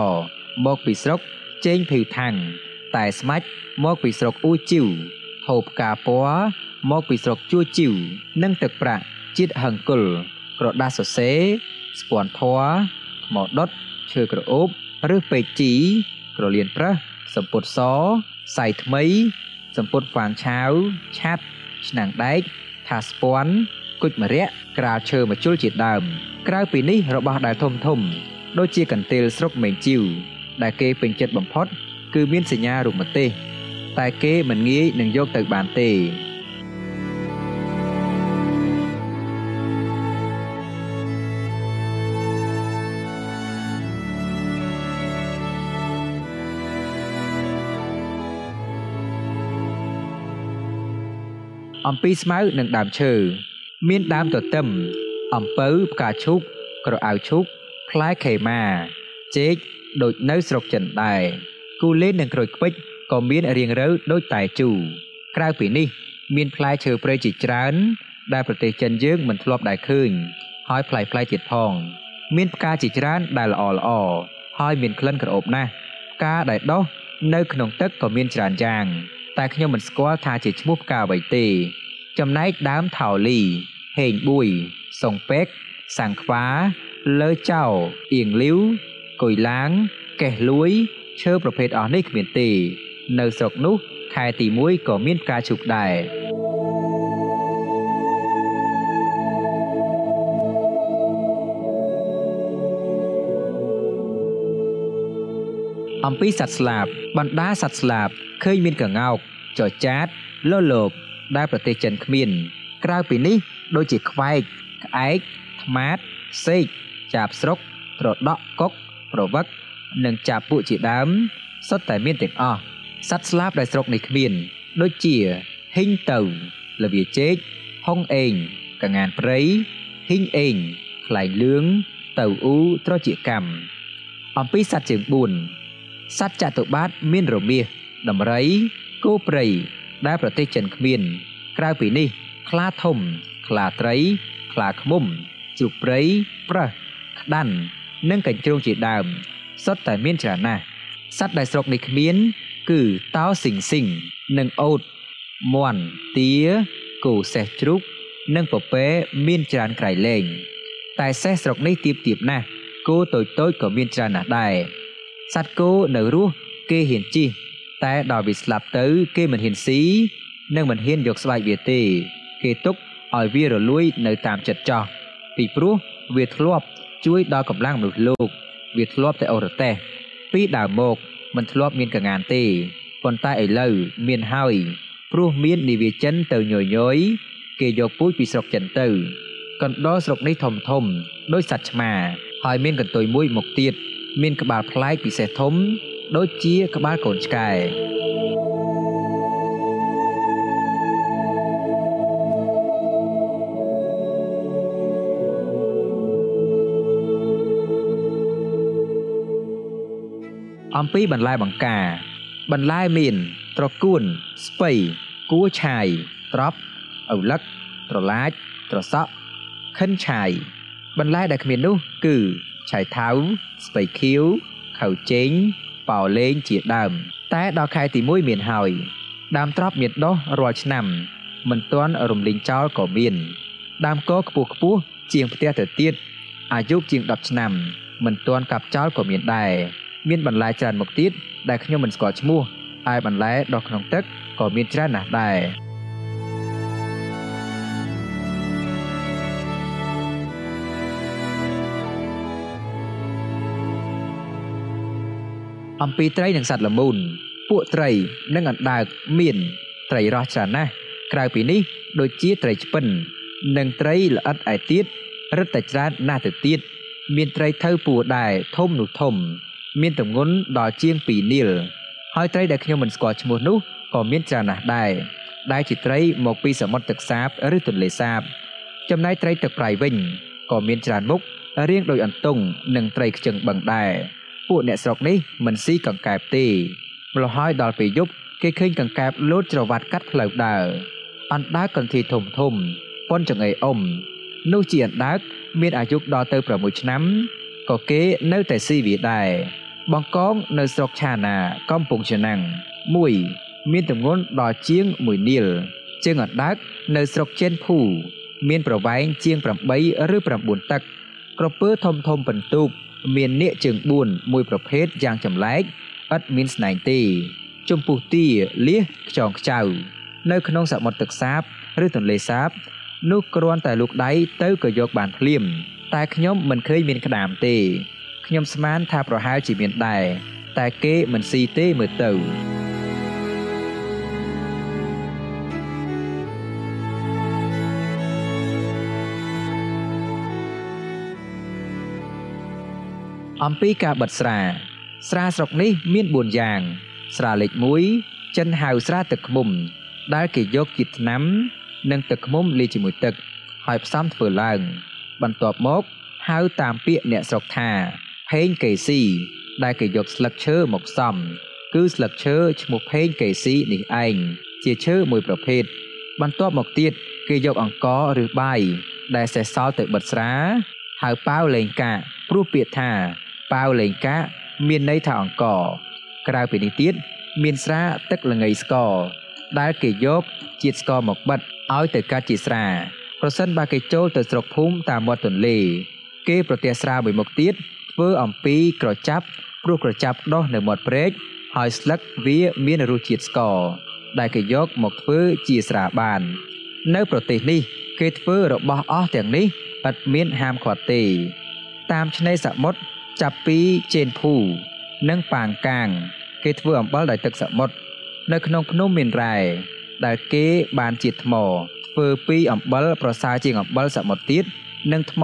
មកពីស្រុកជេងភីវថាំងតែស្មាច់មកពីស្រុកអ៊ូជីវហូបការពណ៌មកពីស្រុកជួជីវនិងទឹកប្រាក់ជាតិហឹងគុលក្រដាសសរសេរស្ពាន់ធွာថ្មដុតឈើក្រអូបឬពេកជីក្រលៀនប្រះសម្ពុតសសៃថ្មីសម្ពុតហ្វានឆាវឆាត់ឆ្នាំងដែកថាស្ពាន់ គុជមរៈក្រាលឈើមជុលជាដើម ក្រៅពីនេះរបស់ដែលធំធំ ដូចជាកន្ទេលស្រុកមេងជីវដែលគេពេញចិត្តបំផុត គឺមានសញ្ញារូបមទេសតែគេមិនងាយនឹងយកទៅបានទេអំពីស្មៅនិងដើមឈើ មានដើមទទឹមអំពៅផ្កាឈូកក្រអៅឈូកផ្លែខេម៉ាចេកដូចនៅស្រុកចិនដែរគូលេននិងក្រូចខ្វិចក៏មានរៀងរើដូចតែជូក្រៅពីនេះ មានផ្លែឈើព្រៃជាច្រើន ដែលប្រទេសចិនយើងមិនធ្លាប់ដែលឃើញហើយផ្លែផ្លែទៀតផង មានផ្កាជាច្រើនដែលល្អល្អហើយមានក្លិនក្រអូបណាស់ផ្កាដែលដុះនៅក្នុងទឹកក៏មានច្រើនយ៉ាង តែខ្ញុំមិនស្គាល់ថាជាឈ្មោះផ្កាអ្វីទេ ចំណែកដើមថោលី ហេងបួយសុងពេកសាំងខ្វាលើចៅអៀងលីវគុយឡាងកេះលួយឈើប្រភេទអស់នេះគ្មានទេ នៅស្រុកនោះខែទី1ក៏មានផ្កាឈូកដែរអំពីសត្វស្លាបបណ្ដាសត្វស្លាបឃើញមានកងោកចចាតលលបដែលប្រទេសចិនគ្មាន ក្រៅពីនេះ ដូចជាខ្វែកក្អែកថ្មាតសេកចាបស្រុកត្រដក់កុកប្រវឹកនិងចាពួកជាដើមសុទ្ធតែមានទាំងអស់សត្វស្លាបដែលស្រុកនេះគ្មាន ដូចជាហ៊ីងទៅលវាជែកហុងអេងកងានព្រៃហ៊ីងអេងខ្លែងលឿងទៅអ៊ូត្រជាកម្មអំពីសត្វជើង4សត្វចតុបាទមានរមាសដំរីគោព្រៃដែលប្រទេសចិនគ្មាន ក្រៅពីនេះខ្លាធំ ខ្លាត្រី ខ្លាឃ្មុំជ្រូកព្រៃប្រះក្តាន់និងកញ្ជ្រោងជាដើមសុទ្ធតែមានច្រើនណាស់សត្វដែលស្រុកនេះគ្មាន គឺតោស៊ីងស៊ីងនិងអូតមន់ទាគោសេះជ្រូក និងពពែមានច្រើនក្រៃលែងតែសេះស្រុកនេះទៀបទៀបណាស់គោតូចតូចក៏មានច្រើនណាស់ដែរសត្វគោនៅរស់គេហ៊ានជិះតែដល់វាស្លាប់ទៅ គេមិនហ៊ានស៊ីនិងមិនហ៊ានយកស្បែកវាទេ គេទុក ឲ្យវារលួយនៅតាមចិត្តចោះពីព្រោះវាធ្លាប់ជួយដល់កម្លាំងមនុស្សលោក វាធ្លាប់តែអរតេះពីដើមមកមិនធ្លាប់មានកងានទេប៉ុន្តែឥឡូវមានហើយព្រោះមាននិវាចិនទៅញយញយគេយកពូជពីស្រុកចិនទៅកណ្ដោស្រុកនេះធំធំដោយសត្វឆ្មាហើយមានកន្ទុយមួយមកទៀតមានក្បាលប្លែកពិសេសធំ ដូចជាក្បាលកូនឆ្កែ អំពីបន្លែបង្ការ បន្លែមានត្រកួនស្ពៃគួឆាយត្រប់ឪឡឹកត្រឡាចត្រសក់ខិនឆាយបន្លែដែលគ្មាននោះគឺឆៃថាវស្ពៃខៀវខៅជេងប៉ោលេងជាដើម តែដល់ខែទី1មានហើយ ដើមត្រប់មានដុះរាល់ឆ្នាំ មិនទាន់រំលីងចោលក៏មាន ដើមកខ្ពស់ខ្ពស់ជាងផ្ទះទៅទៀតអាយុជាង10ឆ្នាំ មិនទាន់កាប់ចោលក៏មានដែរ មានបន្លែច្រើនមុខទៀតដែលខ្ញុំមិនស្គាល់ឈ្មោះហើយបន្លែដុះក្នុងទឹកក៏មានច្រើនណាស់ដែរអំពីត្រីនិងសត្វល្មូនពួកត្រីនិងអណ្ដើកមានត្រីរស់ច្រើនណាស់ក្រៅពីនេះដូចជាត្រីឆ្ពិន និងត្រីល្អិតឯទៀតរឹតតែច្រើនណាស់ទៅទៀតមានត្រីថៅពួរដែរធំនោះធំ មានទម្ងន់ដល់ជាង2នីលហើយត្រីដែលខ្ញុំមិនស្គាល់ឈ្មោះនោះក៏មានច្រើនណាស់ដែរដែលជាត្រីមកពីសមុទ្រទឹកសាបឬទន្លេសាប ចំណែកត្រីទឹកប្រៃវិញក៏មានច្រើនមុខរៀងដូចអន្ទង់និងត្រីខ្ជិងបឹងដែរពួកអ្នកស្រុកនេះមិនស៊ីកង្កែបទេម្ល៉េះហើយដល់ពេលយប់គេឃើញកង្កែបលោតច្រវាត់កាត់ផ្លូវដើរអណ្ដើកកន្ធាយធំធំប៉ុនចង្អេអ៊ំនោះជាអណ្ដើកមានអាយុដល់ទៅ6ឆ្នាំក៏គេនៅតែស៊ីវាដែរ បង្កងនៅស្រុកឆាណាកំពង់ឆ្នាំង1មានទម្ងន់ដល់ជាង1នីលជើងអណ្ដើកនៅស្រុកចេនភូមានប្រវែងជាង8ឬ9តឹកក្រពើធំធំបន្ទូកមាននាគជើង4មួយប្រភេទយ៉ាងចម្លែកឥតមានស្នែងទេចំពុះទាលៀសខ្ចងខ្ចៅ នៅក្នុងសមុទ្រទឹកសាបឬទន្លេសាប នោះគ្រាន់តែលូកដៃទៅក៏យកបានភ្លាម តែខ្ញុំមិនឃើញមានក្តាមទេ ខ្ញុំស្មានថាប្រហែលជាមានដែរតែគេមិនស៊ីទេមើលទៅអំពីការបិតស្រា ស្រាស្រុកនេះមាន4យ៉ាង ស្រាលេខ1ចិនហៅស្រាទឹកឃ្មុំ ដែលគេយកជាតិថ្នាំ និងទឹកឃ្មុំលាយជាមួយទឹក ហើយផ្សំធ្វើឡើង បន្ទាប់មកហៅតាមពាក្យអ្នកស្រុកថា ផេងកេស៊ីដែលគេយកស្លឹកឈើមកផ្សំគឺស្លឹកឈើឈ្មោះផេងកេស៊ីនេះឯងជាឈើមួយប្រភេទបន្ទាប់មកទៀតគេយកអង្ករឬបាយដែលសេះសល់ទៅបិទស្រាហៅប៉ាវលេងកាព្រោះពាក្យថាប៉ាវលេងកាមានន័យថាអង្ករក្រៅពីនេះទៀតមានស្រាទឹកល្ងីស្ករដែលគេយកជាតិស្ករមកបិទឲ្យទៅកាត់ជាស្រាប្រសិនបើគេចូលទៅស្រុកភូមិតាមមាត់ទន្លេ គេប្រទះស្រាមួយមុខទៀត ធ្វើអំពីក្រចាប់ ព្រោះក្រចាប់ដុះនៅមាត់ព្រែកហើយស្លឹកវាមានរសជាតិស្ករដែលគេយកមកធ្វើជាស្រាបាន នៅប្រទេសនេះ គេធ្វើរបស់អស់ទាំងនេះឥតមានហាមឃាត់ទេ តាមឆ្នេរសមុទ្រចាប់ពីជេនភូ និងប៉ាងកាង គេធ្វើអំបិលដោយទឹកសមុទ្រនៅក្នុងភ្នំមានរ៉ែដែលគេបានជាថ្មធ្វើពីអំបិលប្រសើរជាងអំបិលសមុទ្រទៀតនិងថ្ម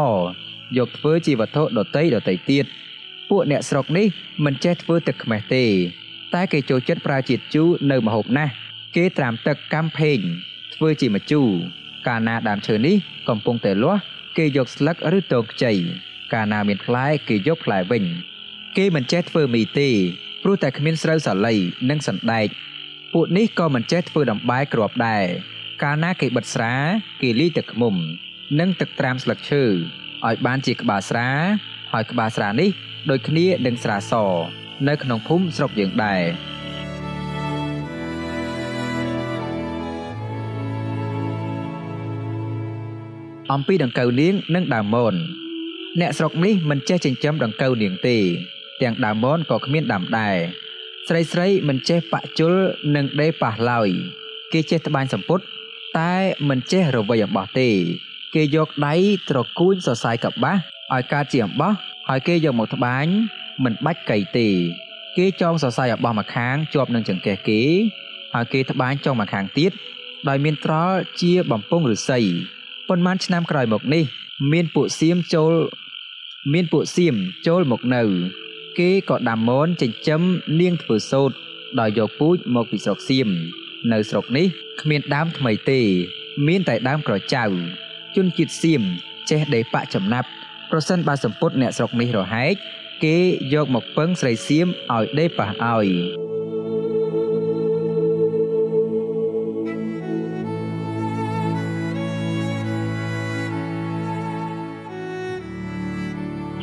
យកធ្វើជាវត្ថុដតីដតីទៀតពួកអ្នកស្រុកនេះមិនចេះធ្វើទឹកខ្មេះទេ តែគេចូលចិត្តប្រើជាតិជូរនៅម្ហូបណាស់គេត្រាំទឹកកាំផេងធ្វើជាម្ជូរកាលណាដើមឈើនេះកំពុងតែលាស់គេយកស្លឹកឬតងខ្ចីកាលណាមានផ្លែគេយកផ្លែវិញ គេមិនចេះធ្វើមីទេព្រោះតែគ្មានស្រូវសាលីនិងសណ្ដែកពួកនេះក៏មិនចេះធ្វើដំបែគ្រាប់ដែរកាលណាគេបិទស្រា គេលាយទឹកឃ្មុំ និងទឹកត្រាំស្លឹកឈើ ឲ្យបានជាក្បាលស្រា ហើយក្បាលស្រានេះដូចគ្នានឹងស្រាសនៅក្នុងភូមិស្រុកយើងដែរអំពីដង្កូវនាងនិងដើមមនអ្នកស្រុកនេះមិនចេះចិញ្ចឹមដង្កូវនាងទេ ទាំងដើមមនក៏គ្មានដាំដែរស្រីស្រីមិនចេះបាក់ជុលនិងដេប៉ះឡើយគេចេះត្បាញសម្ពុតតែមិនចេះរវៃអំបោះទេ គេយកដៃត្រកួនសរសៃកបាសឲ្យកើតជាអំបោះហើយគេយកមកត្បាញមិនបាច់កៃទេ គេចងសរសៃអំបោះម្ខាងជាប់នឹងចង្កេះគេហើយគេត្បាញចុងម្ខាងទៀតដោយមានត្រល់ជាបំពង់ឫស្សីប៉ុន្មានឆ្នាំក្រោយមកនេះ មានពួកសៀមចូល មានពួកសៀមចូលមកនៅ គេក៏ដាំមនចិញ្ចឹមនាងធ្វើសូត្រដោយយកពូជមកពីស្រុកសៀមនៅស្រុកនេះគ្មានដើមថ្មីទេ មានតែដើមក្រចៅ ជនជាតិសៀមចេះដេប៉ចំណាប់ប្រសិនបើសម្ពុតអ្នកស្រុកនេះរហែកគេយកមកពឹងស្រីសៀមឲ្យដេប៉ះឲ្យ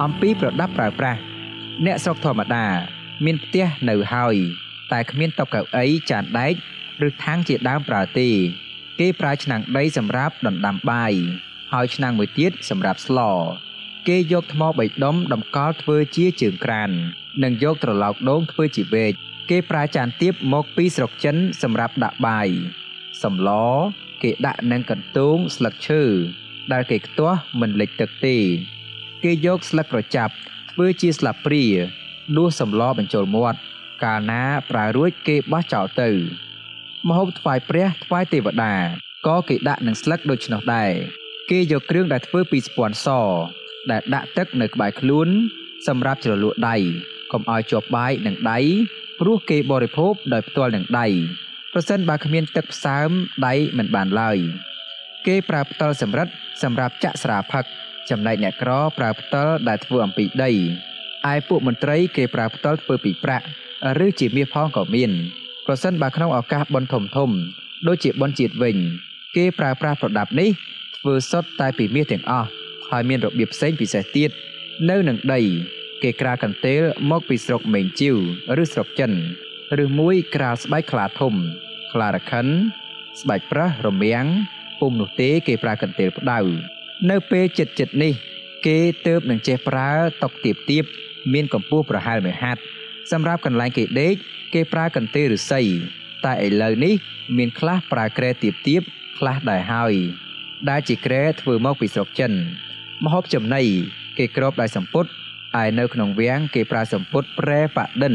អំពីប្រដាប់ប្រើប្រាស់អ្នកស្រុកធម្មតា មានផ្ទះនៅហើយ តែគ្មានតុកៅអីចានដែកឬថាំងជាដើមប្រើទេ គេប្រើឆ្នាំងដីសម្រាប់ដណ្ដាំបាយហើយឆ្នាំងមួយទៀតសម្រាប់ស្លគេយកថ្មបីដុំតម្កល់ធ្វើជាជើងក្រាន និងយកត្រឡោកដូងធ្វើជាវែកគេប្រើចានទៀបមកពីស្រុកចិនសម្រាប់ដាក់បាយសម្លគេដាក់នឹងកន្ទោងស្លឹកឈើដែលគេខ្ទាស់មិនលិចទឹកទេ គេយកស្លឹកក្រចាប់ធ្វើជាស្លាបព្រាដួសសម្លបញ្ចូលមាត់ កាលណាប្រើរួចគេបោះចោលទៅ មហូបថ្វាយព្រះថ្វាយទេវតាក៏គេដាក់នឹងស្លឹកដូច្នោះដែរគេយកគ្រឿងដែលធ្វើពីស្ពាន់ស ដែលដាក់ទឹកនៅក្បែរខ្លួន សម្រាប់ជ្រលក់ដៃកុំឲ្យជាប់បាយនឹងដៃព្រោះគេបរិភោគដោយផ្ទាល់នឹងដៃប្រសិនបើគ្មានទឹកផ្សើមដៃមិនបានឡើយគេប្រើផ្តិលសម្រិតសម្រាប់ចាក់ស្រាផឹកចំណែកអ្នកក្រប្រើផ្តិលដែលធ្វើអំពីដីឯពួកមន្ត្រីគេប្រើផ្តិលធ្វើពីប្រាក់ឬជាមាសផងក៏មាន ប្រសិនបើក្នុងឱកាសបុណ្យធំធំ ដូចជាបុណ្យជាតិវិញ គេប្រើប្រាស់ប្រដាប់នេះធ្វើសុទ្ធតែពីមាសទាំងអស់ហើយមានរបៀបផ្សេងពិសេសទៀតនៅនឹងដី គេក្រាលកន្ទេលមកពីស្រុកមេងជីវឬស្រុកចិនឬមួយក្រាលស្បែកខ្លាធំ ខ្លារខិន ស្បែកប្រះរមាំងពុំនោះទេគេប្រើកន្ទេលផ្ដៅនៅពេលចិត្តចិត្តនេះ គេទៅបនឹងចេះប្រើតុកទៀបទៀបមានកម្ពស់ប្រហែល1ហត្ថសម្រាប់កន្លែងគេដេក គេប្រើកន្ទេលឫស្សីតែឥឡូវនេះ មានខ្លះប្រើក្រែទៀបទៀបខ្លះដែរហើយ ដែលជាក្រែធ្វើមកពីស្រុកចិនមហូបចំណីគេគ្របដោយសម្ពុតឯនៅក្នុងវាំងគេប្រើសម្ពុតប្រែប៉ដិន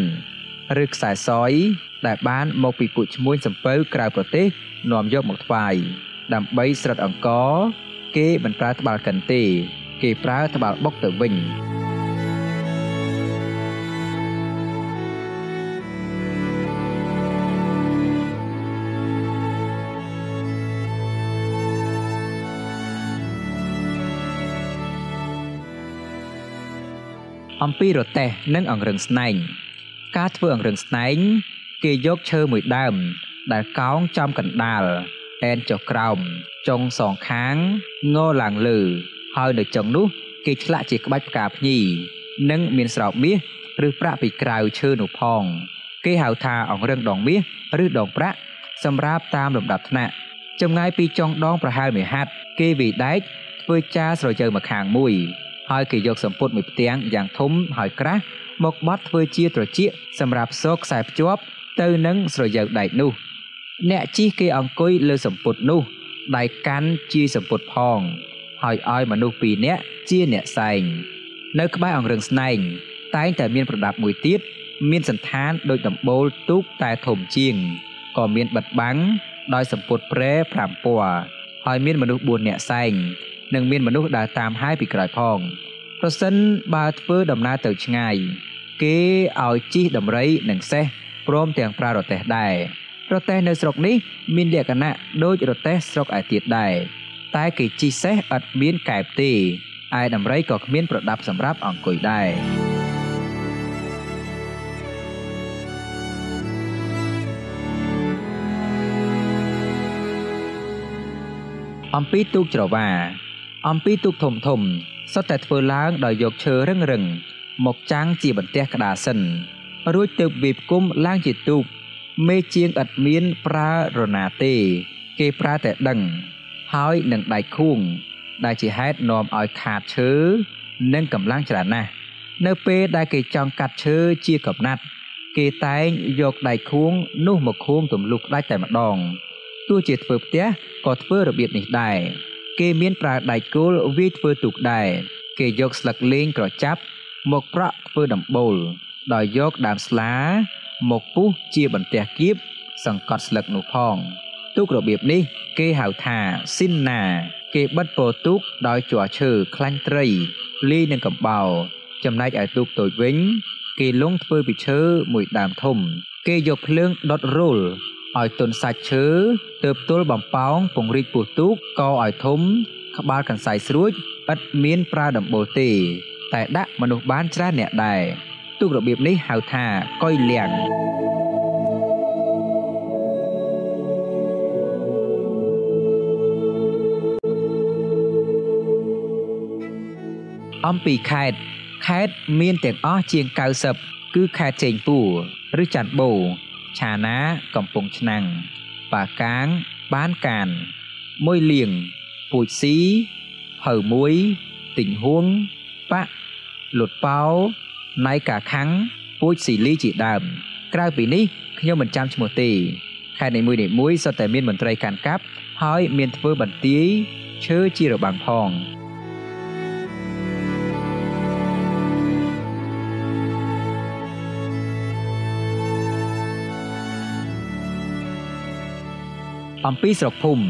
ឬខ្សែសយដែលបានមកពីពួកឈ្មួញសំពៅក្រៅប្រទេសនាំយកមកថ្វាយដើម្បីស្រិតអង្គគេមិនប្រើត្បាល់កិនទេ គេប្រើត្បាល់បុកទៅវិញ អំពីរទេះនិងអង្រឹងស្នែងការធ្វើអង្រឹងស្នែងគេយកឈើមួយដើម ដែលកោងចំកណ្ដាលអែនចុះក្រោមចុងសងខាងងឡើងលើ ហើយនៅចុងនោះ គេឆ្លាក់ជាក្បាច់ផ្កាភ្ញី និងមានស្រោបមាសឬប្រាក់ពីក្រៅឈើនោះផង គេហៅថាអង្រឹងដងមាសឬដងប្រាក់សម្រាប់តាមលំដាប់ថ្នាក់ចម្ងាយពីចុងដងប្រហែលមួយហត្ថគេវាយដែកធ្វើចាស្រជើមកខាងមួយ ហើយគេយកសម្ពុតមួយផ្ទាំងយ៉ាងធំហើយក្រាស់មកបត់ធ្វើជាត្រចៀកសម្រាប់សោកខ្សែភ្ជាប់ទៅនឹងស្រយៅដែកនោះ អ្នកជិះគេអង្គុយលើសម្ពុតនោះដៃកាន់ជាសម្ពុតផង ហើយឲ្យមនុស្សពីរនាក់ជាអ្នកសែងនៅក្បែរអង្រឹងស្នែងតែងតែមានប្រដាប់មួយទៀតមានសន្តានដូចដំបូលទូកតែធំជាងក៏មានបិទបាំងដោយសម្ពុតប្រែ5ពណ៌ហើយមានមនុស្ស4នាក់សែង និងមានមនុស្សដើរតាមហើយពីក្រោយផងប្រសិនបើធ្វើដំណើរទៅឆ្ងាយ គេឲ្យជិះដំរីនិងសេះព្រមទាំងប្រើរទេះដែររទេះនៅស្រុកនេះមានលក្ខណៈដូចរទេះស្រុកឯទៀតដែរតែគេជិះសេះឥតមានកែបទេឯដំរីក៏គ្មានប្រដាប់សម្រាប់អង្គុយដែរអំពីទូកច្រវា អំពីទូកធំធំសុទ្ធតែធ្វើឡើងដោយយកឈើរឹងរឹងមកចាំងជាបន្ទះក្តារសិនរួចទើបវាផ្គុំឡើងជាទូកមេជាងឥតមានប្រើរណាទេ គេប្រើតែដឹង ហើយនឹងដៃខួង ដែលជាហេតុនាំឲ្យខាតឈើនិងកម្លាំងច្រើនណាស់នៅពេលដែលគេចង់កាត់ឈើជាកំណាត់ គេតែងយកដៃខួងនោះមកខួងទម្លុះផ្ដាច់តែម្ដងទោះជាធ្វើផ្ទះក៏ធ្វើរបៀបនេះដែរ គេមានប្រើដៃគោលវាយធ្វើទូកដែរគេយកស្លឹកលេងក្រចាប់ មកប្រក់ធ្វើដំបូល ដោយយកដើមស្លា មកពុះជាបន្ទះគៀបសង្កត់ស្លឹកនោះផងទូករបៀបនេះ គេហៅថាស៊ីនណា គេបិទពោទូកដោយជ័រឈើខ្លាញ់ត្រីលាយនឹងកំបោរចំណែកឯទូកតូចវិញ គេលងធ្វើពីឈើមួយដើមធំ គេយកភ្លើងដុតរុល ឲ្យទុនសាច់ឈើទើបទល់បំប៉ោងពង្រីកពោះទូកកឲ្យធំ ក្បាលកន្សៃស្រួចឥតមានប្រើដំបូលទេ តែដាក់មនុស្សបានច្រើនអ្នកដែរទូករបៀបនេះហៅថាកុយលៀងអំពីខេត្តខេត្តមានទាំងអស់ជាង90គឺខេត្តចេងពួរឬច័ន្ទបូ ឆាណាកំពង់ឆ្នាំងប៉ាកាងបានកានមួយលៀងពូជស៊ីភៅមួយទិញហួងប៉ាក់លុតប៉ោណៃកាខាំងពូជស៊ីលីជាដើម ក្រៅពីនេះខ្ញុំមិនចាំឈ្មោះទេខេត្តនីមួយៗសុទ្ធតែមានមន្ត្រីកាន់កាប់ហើយមានធ្វើបន្ទាយឈើជារបាំងផង អំពីស្រុកភូមិ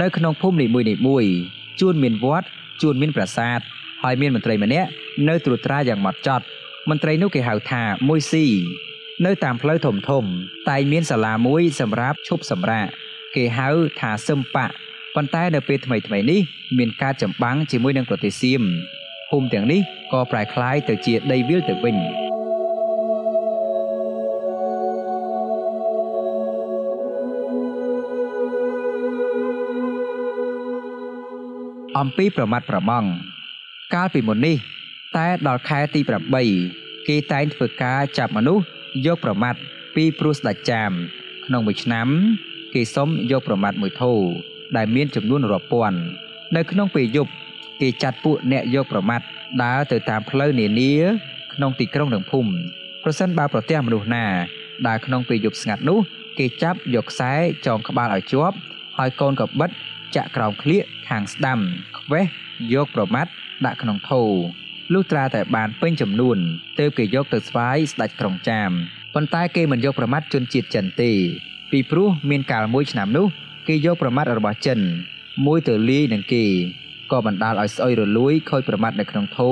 នៅក្នុងភូមិនីមួយៗជួនមានវត្តជួនមានប្រាសាទហើយមានមន្ត្រីម្នាក់នៅត្រួតត្រាយ៉ាងម៉ត់ចត់មន្ត្រីនោះគេហៅថាមួយស៊ីនៅតាមផ្លូវធំធំ តែមានសាលាមួយសម្រាប់ឈប់សម្រាកគេហៅថាសឹមបៈប៉ុន្តែនៅពេលថ្មីថ្មីនេះមានការចម្បាំងជាមួយនឹងប្រទេសសៀមភូមិទាំងនេះក៏ប្រែក្លាយទៅជាដីវាលទៅវិញ អំពីប្រមាត់ប្រម៉ង់កាលពីមុននេះ តែដល់ខែទី8គេតែងធ្វើការចាប់មនុស្សយកប្រមាត់ពីព្រោះស្ដេចចាម ក្នុងមួយឆ្នាំ គេសុំយកប្រមាត់មួយធូដែលមានចំនួនរាប់ពាន់នៅក្នុងពេលយប់គេចាត់ពួកអ្នកយកប្រមាត់ដើរទៅតាមផ្លូវនានាក្នុងទីក្រុងនិងភូមិប្រសិនបើប្រទះមនុស្សណាដើរក្នុងពេលយប់ស្ងាត់នោះ គេចាប់យកខ្សែចងក្បាលឲ្យជាប់ហើយកូនកបិត ចាក់ក្រោមក្លៀកខាងស្ដាំខ្វេះយកប្រមាត់ដាក់ក្នុងថូលុះត្រាតែបានពេញចំនួនទើបគេយកទៅស្វាយស្ដេចក្រុងចាមប៉ុន្តែគេមិនយកប្រមាត់ជនជាតិចិនទេ ពីព្រោះមានកាលមួយឆ្នាំនោះ គេយកប្រមាត់របស់ចិន មួយទៅលាយនឹងគេក៏បណ្ដាលឲ្យស្អុយរលួយខូចប្រមាត់នៅក្នុងថូ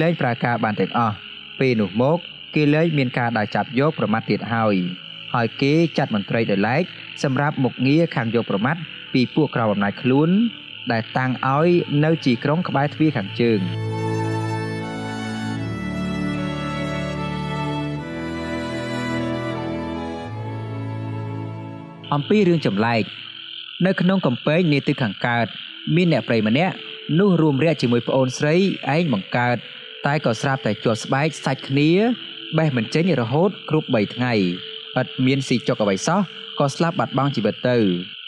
លែងប្រើការបានទាំងអស់ពេលនោះមក គេលែងមានការដើរចាប់យកប្រមាត់ទៀតហើយហើយគេចាត់មន្ត្រីដោយឡែកសម្រាប់មុខងារខាងយកប្រមាត់ ពីពួកក្រៅអំណាចខ្លួន ដែលតាំងឲ្យនៅជីក្រុងក្បែរទ្វារខាងជើងអំពីរឿងចម្លែកនៅក្នុងកំពែងនាទិសខាងកើតមានអ្នកប្រិយម្នាក់នោះរួមរយៈជាមួយប្អូនស្រីឯងបង្កើត តែក៏ស្រាប់តែជាប់ស្បែកសាច់គ្នាបេះមិនចេញរហូតគ្រប់3ថ្ងៃឥតមានស៊ីចុកអ្វីសោះក៏ស្លាប់បាត់បង់ជីវិតទៅ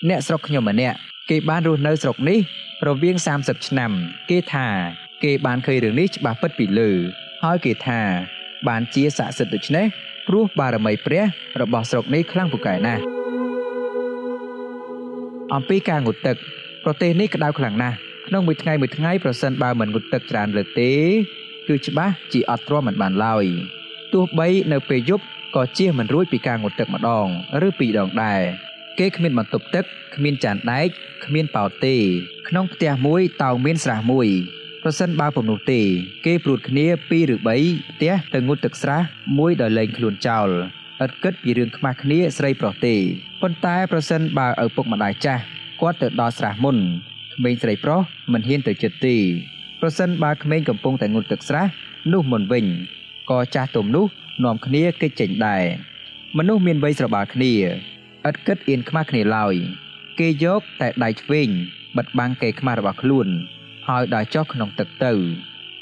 អ្នកស្រុកខ្ញុំម្នាក់គេបានរស់នៅស្រុកនេះរវាង30ឆ្នាំ គេថាគេបានឃើញរឿងនេះច្បាស់ពិតពីលើហើយគេថា បានជាស័ក្តិសិទ្ធិដូច្នេះព្រោះបារមីព្រះរបស់ស្រុកនេះខ្លាំងពូកែណាស់អំពីការងូតទឹក ប្រទេសនេះក្តៅខ្លាំងណាស់ក្នុងមួយថ្ងៃមួយថ្ងៃប្រសិនបើមិនងូតទឹកច្រើនលើកទេ គឺច្បាស់ជាអត់ទ្រាំមិនបានឡើយទោះបីនៅពេលយប់ក៏ជៀសមិនរួចពីការងូតទឹកម្ដង ឬពីរដងដែរ គេគ្មានបន្ទប់ទឹកគ្មានចានដែកគ្មានប៉ោតទេក្នុងផ្ទះមួយតោងមានស្រះមួយប្រសិនបើពុំនោះទេ គេព្រួតគ្នា2ឬ3ផ្ទះទៅងូតទឹកស្រះមួយដោយលែងខ្លួនចោលឥតគិតពីរឿងខ្មាស់គ្នាស្រីប្រុសទេប៉ុន្តែប្រសិនបើឪពុកម្ដាយចាស់គាត់ទៅដល់ស្រះមុនក្មេងស្រីប្រុសមិនហ៊ានទៅជិតទេប្រសិនបើក្មេងកំពុងតែងូតទឹកស្រះនោះមុនវិញក៏ចាស់ទុំនោះនាំគ្នាគេចចេញដែរមនុស្សមានវ័យស្របាលគ្នា ឥតគិតអៀនខ្មាស់គ្នាឡើយ គេយកតែដៃឆ្វេងបិទបាំងកេខ្មាស់របស់ខ្លួនហើយដើរចុះក្នុងទឹកទៅ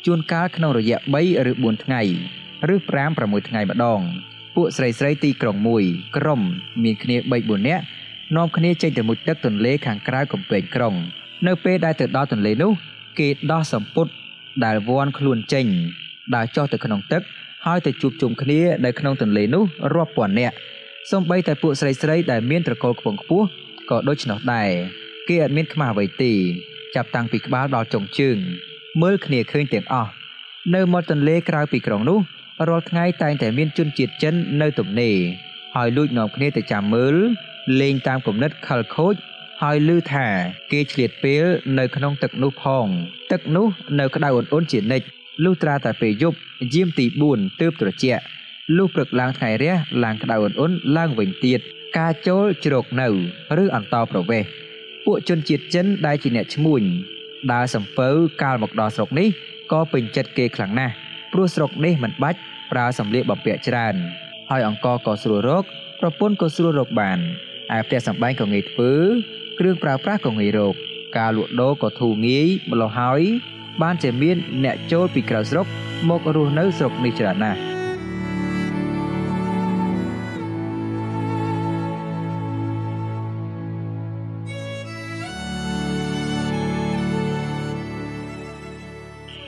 ជួនកាលក្នុងរយៈ3ឬ4ថ្ងៃឬ5 6ថ្ងៃម្ដង ពួកស្រីស្រីទីក្រុងមួយក្រុមមានគ្នា3 4នាក់នាំគ្នាចេញទៅមុជទឹកទន្លេខាងក្រៅកំពែងក្រុង នៅពេលដែលទៅដល់ទន្លេនោះ គេដោះសម្ពុតដែលវាន់ខ្លួនចេញដើរចុះទៅក្នុងទឹក ហើយទៅជួបជុំគ្នានៅក្នុងទន្លេនោះរាប់ពាន់នាក់ សូម្បីតែពួកស្រីស្រីដែលមានត្រកូលខ្ពង់ខ្ពស់ក៏ដូច្នោះដែរគេអត់មានខ្មាស់អ្វីទេចាប់តាំងពីក្បាលដល់ចុងជើងមើលគ្នាឃើញទាំងអស់នៅមាត់ទន្លេក្រៅពីក្រុងនោះរាល់ថ្ងៃតែងតែមានជនជាតិចិននៅទំនេរហើយលួចនាំគ្នាទៅចាំមើលលេងតាមគំនិតខលខូចហើយឮថាគេឆ្លៀតពេលនៅក្នុងទឹកនោះផង ទឹកនោះនៅក្តៅអ៊ុនអ៊ុនជានិច្ចលុះត្រាតែពេលយប់យាមទី4ទើបត្រជាក់ លុះព្រឹកឡើងថ្ងៃរះឡើងក្តៅអ៊ុនអ៊ុនឡើងវិញទៀតការចូលជ្រកនៅឬអន្តោប្រវេសន៍ពួកជនជាតិចិនដែលជាអ្នកឈ្មួញដើរសំពៅកាលមកដល់ស្រុកនេះក៏ពេញចិត្តគេខ្លាំងណាស់ព្រោះស្រុកនេះមិនបាច់ប្រើសម្លៀកបំពាក់ច្រើន ហើយអង្គក៏ស្រួលរកប្រពន្ធក៏ស្រួលរកបានឯផ្ទះសម្បែងក៏ងាយធ្វើគ្រឿងប្រើប្រាស់ក៏ងាយរកការលក់ដូរក៏ធូរងាយម្ល៉េះហើយ បានជាមានអ្នកចូលពីក្រៅស្រុកមករស់នៅស្រុកនេះច្រើនណាស់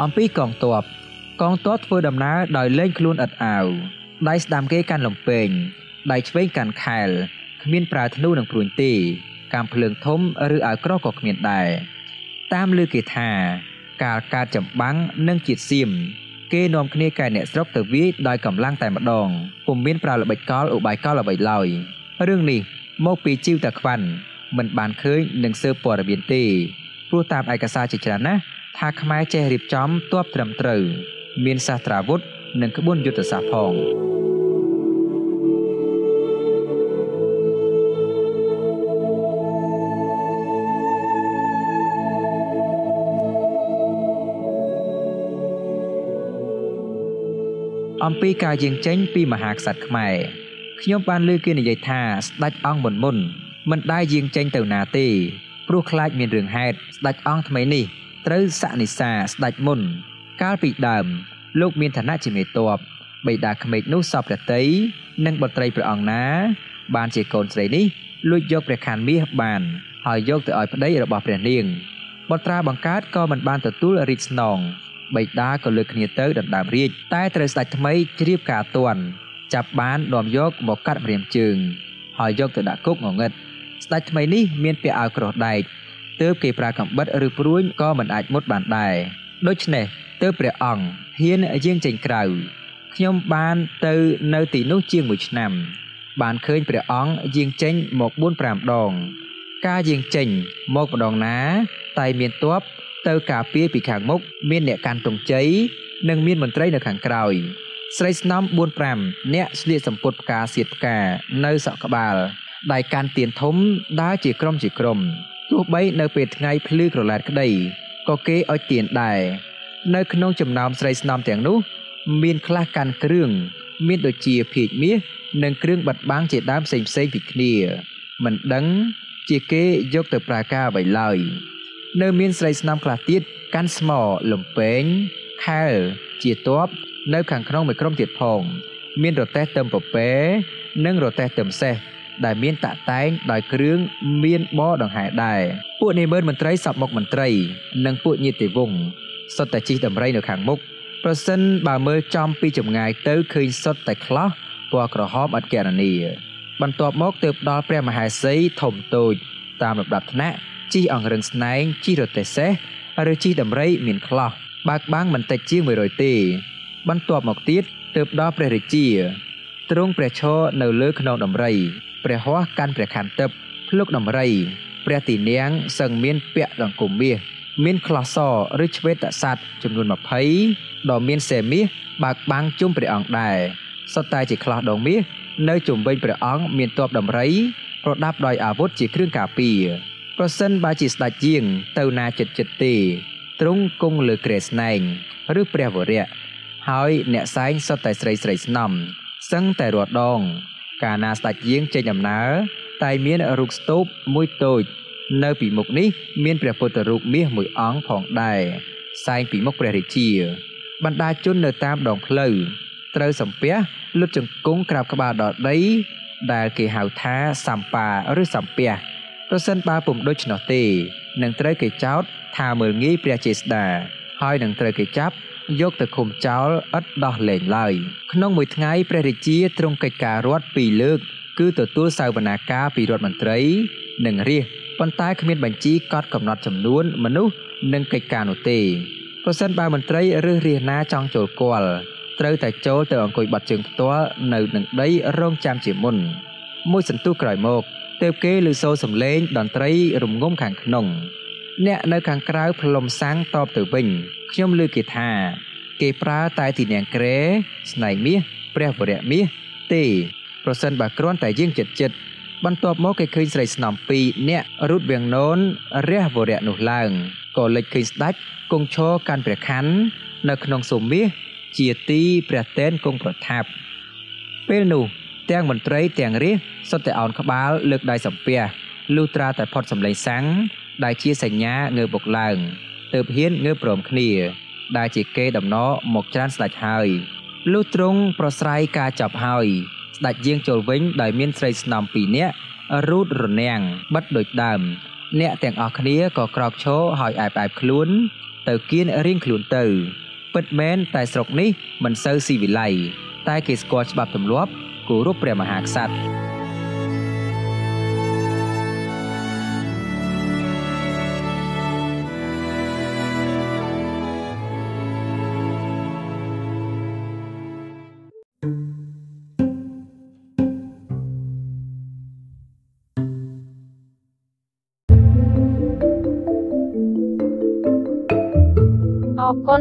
អំពីកងទ័ពកងទ័ពធ្វើដំណើរដោយលែងខ្លួនឥតអាវដៃស្ដាំគេកាន់លំពេងដៃឆ្វេងកាន់ខែលគ្មានប្រើធ្នូនិងព្រួញទេកាំភ្លើងធំឬអាវក្រោះក៏គ្មានដែរតាមលើគេថា កាលកើតចម្បាំងនិងជាតិសៀមគេនាំគ្នាកែអ្នកស្រុកទៅវាយដោយកម្លាំងតែម្ដងពុំមានប្រើល្បិចកលឧបាយកលអ្វីឡើយរឿងនេះមកពីជីវតាខ្វាន់មិនបានឃើញនឹងសើព័ត៌មានទេព្រោះតាមឯកសារជាច្រើនណាស់ ថាខ្មែរចេះរៀបចំទ័ពត្រឹមត្រូវ មានសាស្ត្រាវុធនិងក្បួនយុទ្ធសាស្ត្រផងអំពីការយាងចេញពីមហាក្សត្រខ្មែរខ្ញុំបានលើគេនិយាយថាស្ដេចអង្គមុនមុនមិនដែលយាងចេញទៅណាទេព្រោះខ្លាចមានរឿងហេតុស្ដេចអង្គថ្មីនេះ ត្រូវសនិសាស្ដេចមុន កាលពីដើម លោកមានឋានៈជាមេតបបិតាក្មេកនោះសពព្រះតីនិងបុត្រីព្រះអង្គណា បានជាកូនស្រីនេះលួចយកព្រះខ័នមាសបាន ហើយយកទៅឲ្យប្តីរបស់ព្រះនាងបុត្រាបង្កើតក៏មិនបានទទួលរាជស្នងបិតាក៏លើកគ្នាទៅដណ្ដើមរាជតែត្រូវស្ដេចថ្មីជ្រាបការតន់ចាប់បាននាំយកមកកាត់ម្រាមជើង ហើយយកទៅដាក់គុកងងឹតស្ដេចថ្មីនេះមានពាក់អាវក្រោះដែក ទើបគេប្រើកំបិតឬព្រួញក៏មិនអាចមុតបានដែរដូច្នេះទើបព្រះអង្គហ៊ានយាងចេញក្រៅខ្ញុំបានទៅនៅទីនោះជាង1ឆ្នាំ បានឃើញព្រះអង្គយាងចេញមក4 5ដង ការយាងចេញមកម្ដងណា តែមានទ័ពទៅការពារពីខាងមុខមានអ្នកកាន់ទង់ជ័យនិងមានមន្ត្រីនៅខាងក្រោយស្រីស្នំ4 5អ្នកស្លៀកសម្ពុតផ្កាសៀតផ្កានៅសក់ក្បាលដៃកាន់ទៀនធំដើរជាក្រុមជាក្រុម ទោះបីនៅពេលថ្ងៃភ្លឺក្រឡែតក្តីក៏គេអុជទៀនដែរនៅក្នុងចំណោមស្រីស្នំទាំងនោះ មានខ្លះកាន់គ្រឿងមានដូចជាភាជមាសនិងគ្រឿងបិទបាំងជាដើមផ្សេងផ្សេងពីគ្នាមិនដឹងជាគេយកទៅប្រើការអ្វីឡើយនៅមានស្រីស្នំខ្លះទៀតកាន់ស្មលំពែងខែលជាតបនៅខាងក្នុងមួយក្រុមទៀតផង មានរទេះទឹមពពែនិងរទេះទឹមសេះ ដែលមានតាក់តែងដោយគ្រឿងមានបដង្ហែដែរពួកនាម៉ឺនមន្ត្រីសពមុខមន្ត្រី និងពួកញាតិវង្សសុទ្ធតែជិះដំរីនៅខាងមុខប្រសិនបើមើលចំពីចម្ងាយទៅឃើញសុទ្ធតែខ្លះពណ៌ក្រហមអត់កណនីបន្ទាប់មកទើបដល់ព្រះមហេសីធំតូច តាមលំដាប់ថ្នាក់ជិះអង្រឹងស្នែងជិះរទេះសេះឬជិះដំរីមានខ្លះបើកបាំងមិនតិចជាង100ទេ បន្ទាប់មកទៀតទើបដល់ព្រះរាជាទ្រង់ព្រះឈរនៅលើខ្នងដំរី ព្រះហស្ថកាន់ព្រះខ័ណ្ឌទឹកភ្លុកដំរីព្រះទីនាងសឹងមានពាក់ដង្គមមាសមានខ្លះសឬឆ្វេតស័តចំនួន20ដ៏មានសេមាសបើកបាំងជុំព្រះអង្គដែរសុទ្ធតែជាខ្លះដងមាសនៅជុំវិញព្រះអង្គមានទ័ពដំរីប្រដាប់ដោយអាវុធជាគ្រឿងការពារប្រសិនបើជាស្ដេចជាង ទៅណាចិត្តចិត្តទេទ្រង់គង់លើក្រែស្នែងឬព្រះវរៈហើយអ្នកសែងសុទ្ធតែស្រីស្រីស្នំសឹងតែរាល់ដង កាលណាស្ដេចយាងចេញដំណើរតែមានរូបស្ទូបមួយតូច នៅពីមុខនេះមានព្រះពុទ្ធរូបមាសមួយអង្គផងដែរសែងពីមុខព្រះរាជា បណ្ដាជននៅតាមដងផ្លូវត្រូវសំពះលុតជង្គង់ក្រាបក្បាលដល់ដីដែលគេហៅថាសម្បាឬសំពះប្រសិនបើពុំដូច្នោះទេនឹងត្រូវគេចោទថាមើលងាយព្រះចេស្តាហើយនឹងត្រូវគេចាប់ យកទៅឃុំចោលឥតដោះលែងឡើយក្នុងមួយថ្ងៃព្រះរាជាទ្រង់កិច្ចការរដ្ឋពីរលើក គឺទទួលសវនាការពីរដ្ឋមន្ត្រី និងរាជប៉ុន្តែគ្មានបញ្ជីកត់កំណត់ចំនួនមនុស្សនិងកិច្ចការនោះទេប្រសិនបើមន្ត្រីឬរាជណាចង់ចូលគាល់ត្រូវតែចូលទៅអង្គុយបាត់ជើងផ្ទាល់នៅនឹងដីរងចាំជាមុនមួយសន្ទុះក្រោយមកទើបគេឮសូរសំឡេងតន្ត្រីរំងំខាងក្នុង អ្នកនៅខាងក្រៅផ្លុំសាំងតបទៅវិញ ខ្ញុំឮគេថា គេប្រើតែទីនាងក្រែស្នែងមាសព្រះវរៈមាសទេប្រសិនបើគ្រាន់តែយើងចិត្តចិត្តបន្ទាប់មកគេឃើញស្រីស្នំពីរអ្នករូតវៀងនោនរះវរៈនោះឡើងក៏លេចឃើញស្ដេចគង់ឈរកាន់ព្រះខ័ននៅក្នុងសុំមាសជាទីព្រះតេនគង់ប្រថាប់ពេលនោះទាំងមន្ត្រីទាំងរាជសុទ្ធតែអោនក្បាលលើកដៃសំពះលុះត្រាតែផុតសម្លេងសាំងដែលជាសញ្ញាងើបបុកឡើង ទើបហ៊ានងើបព្រមគ្នា ដែលជាគេដំណមកច្រានស្ដេចហើយលុះទ្រង់ប្រស្រ័យការចាប់ហើយស្ដេចយាងចូលវិញដោយមានស្រីស្នំពីរនាក់រូតរនាំងបិទដូចដើម អ្នកទាំងអស់គ្នាក៏ក្រោកឈរហើយអែបអែបខ្លួន ទៅគៀនរៀងខ្លួនទៅ ពិតមែនតែស្រុកនេះមិនសូវស៊ីវិល័យតែគេស្គាល់ច្បាប់ទម្លាប់គោរពព្រះមហាក្សត្រ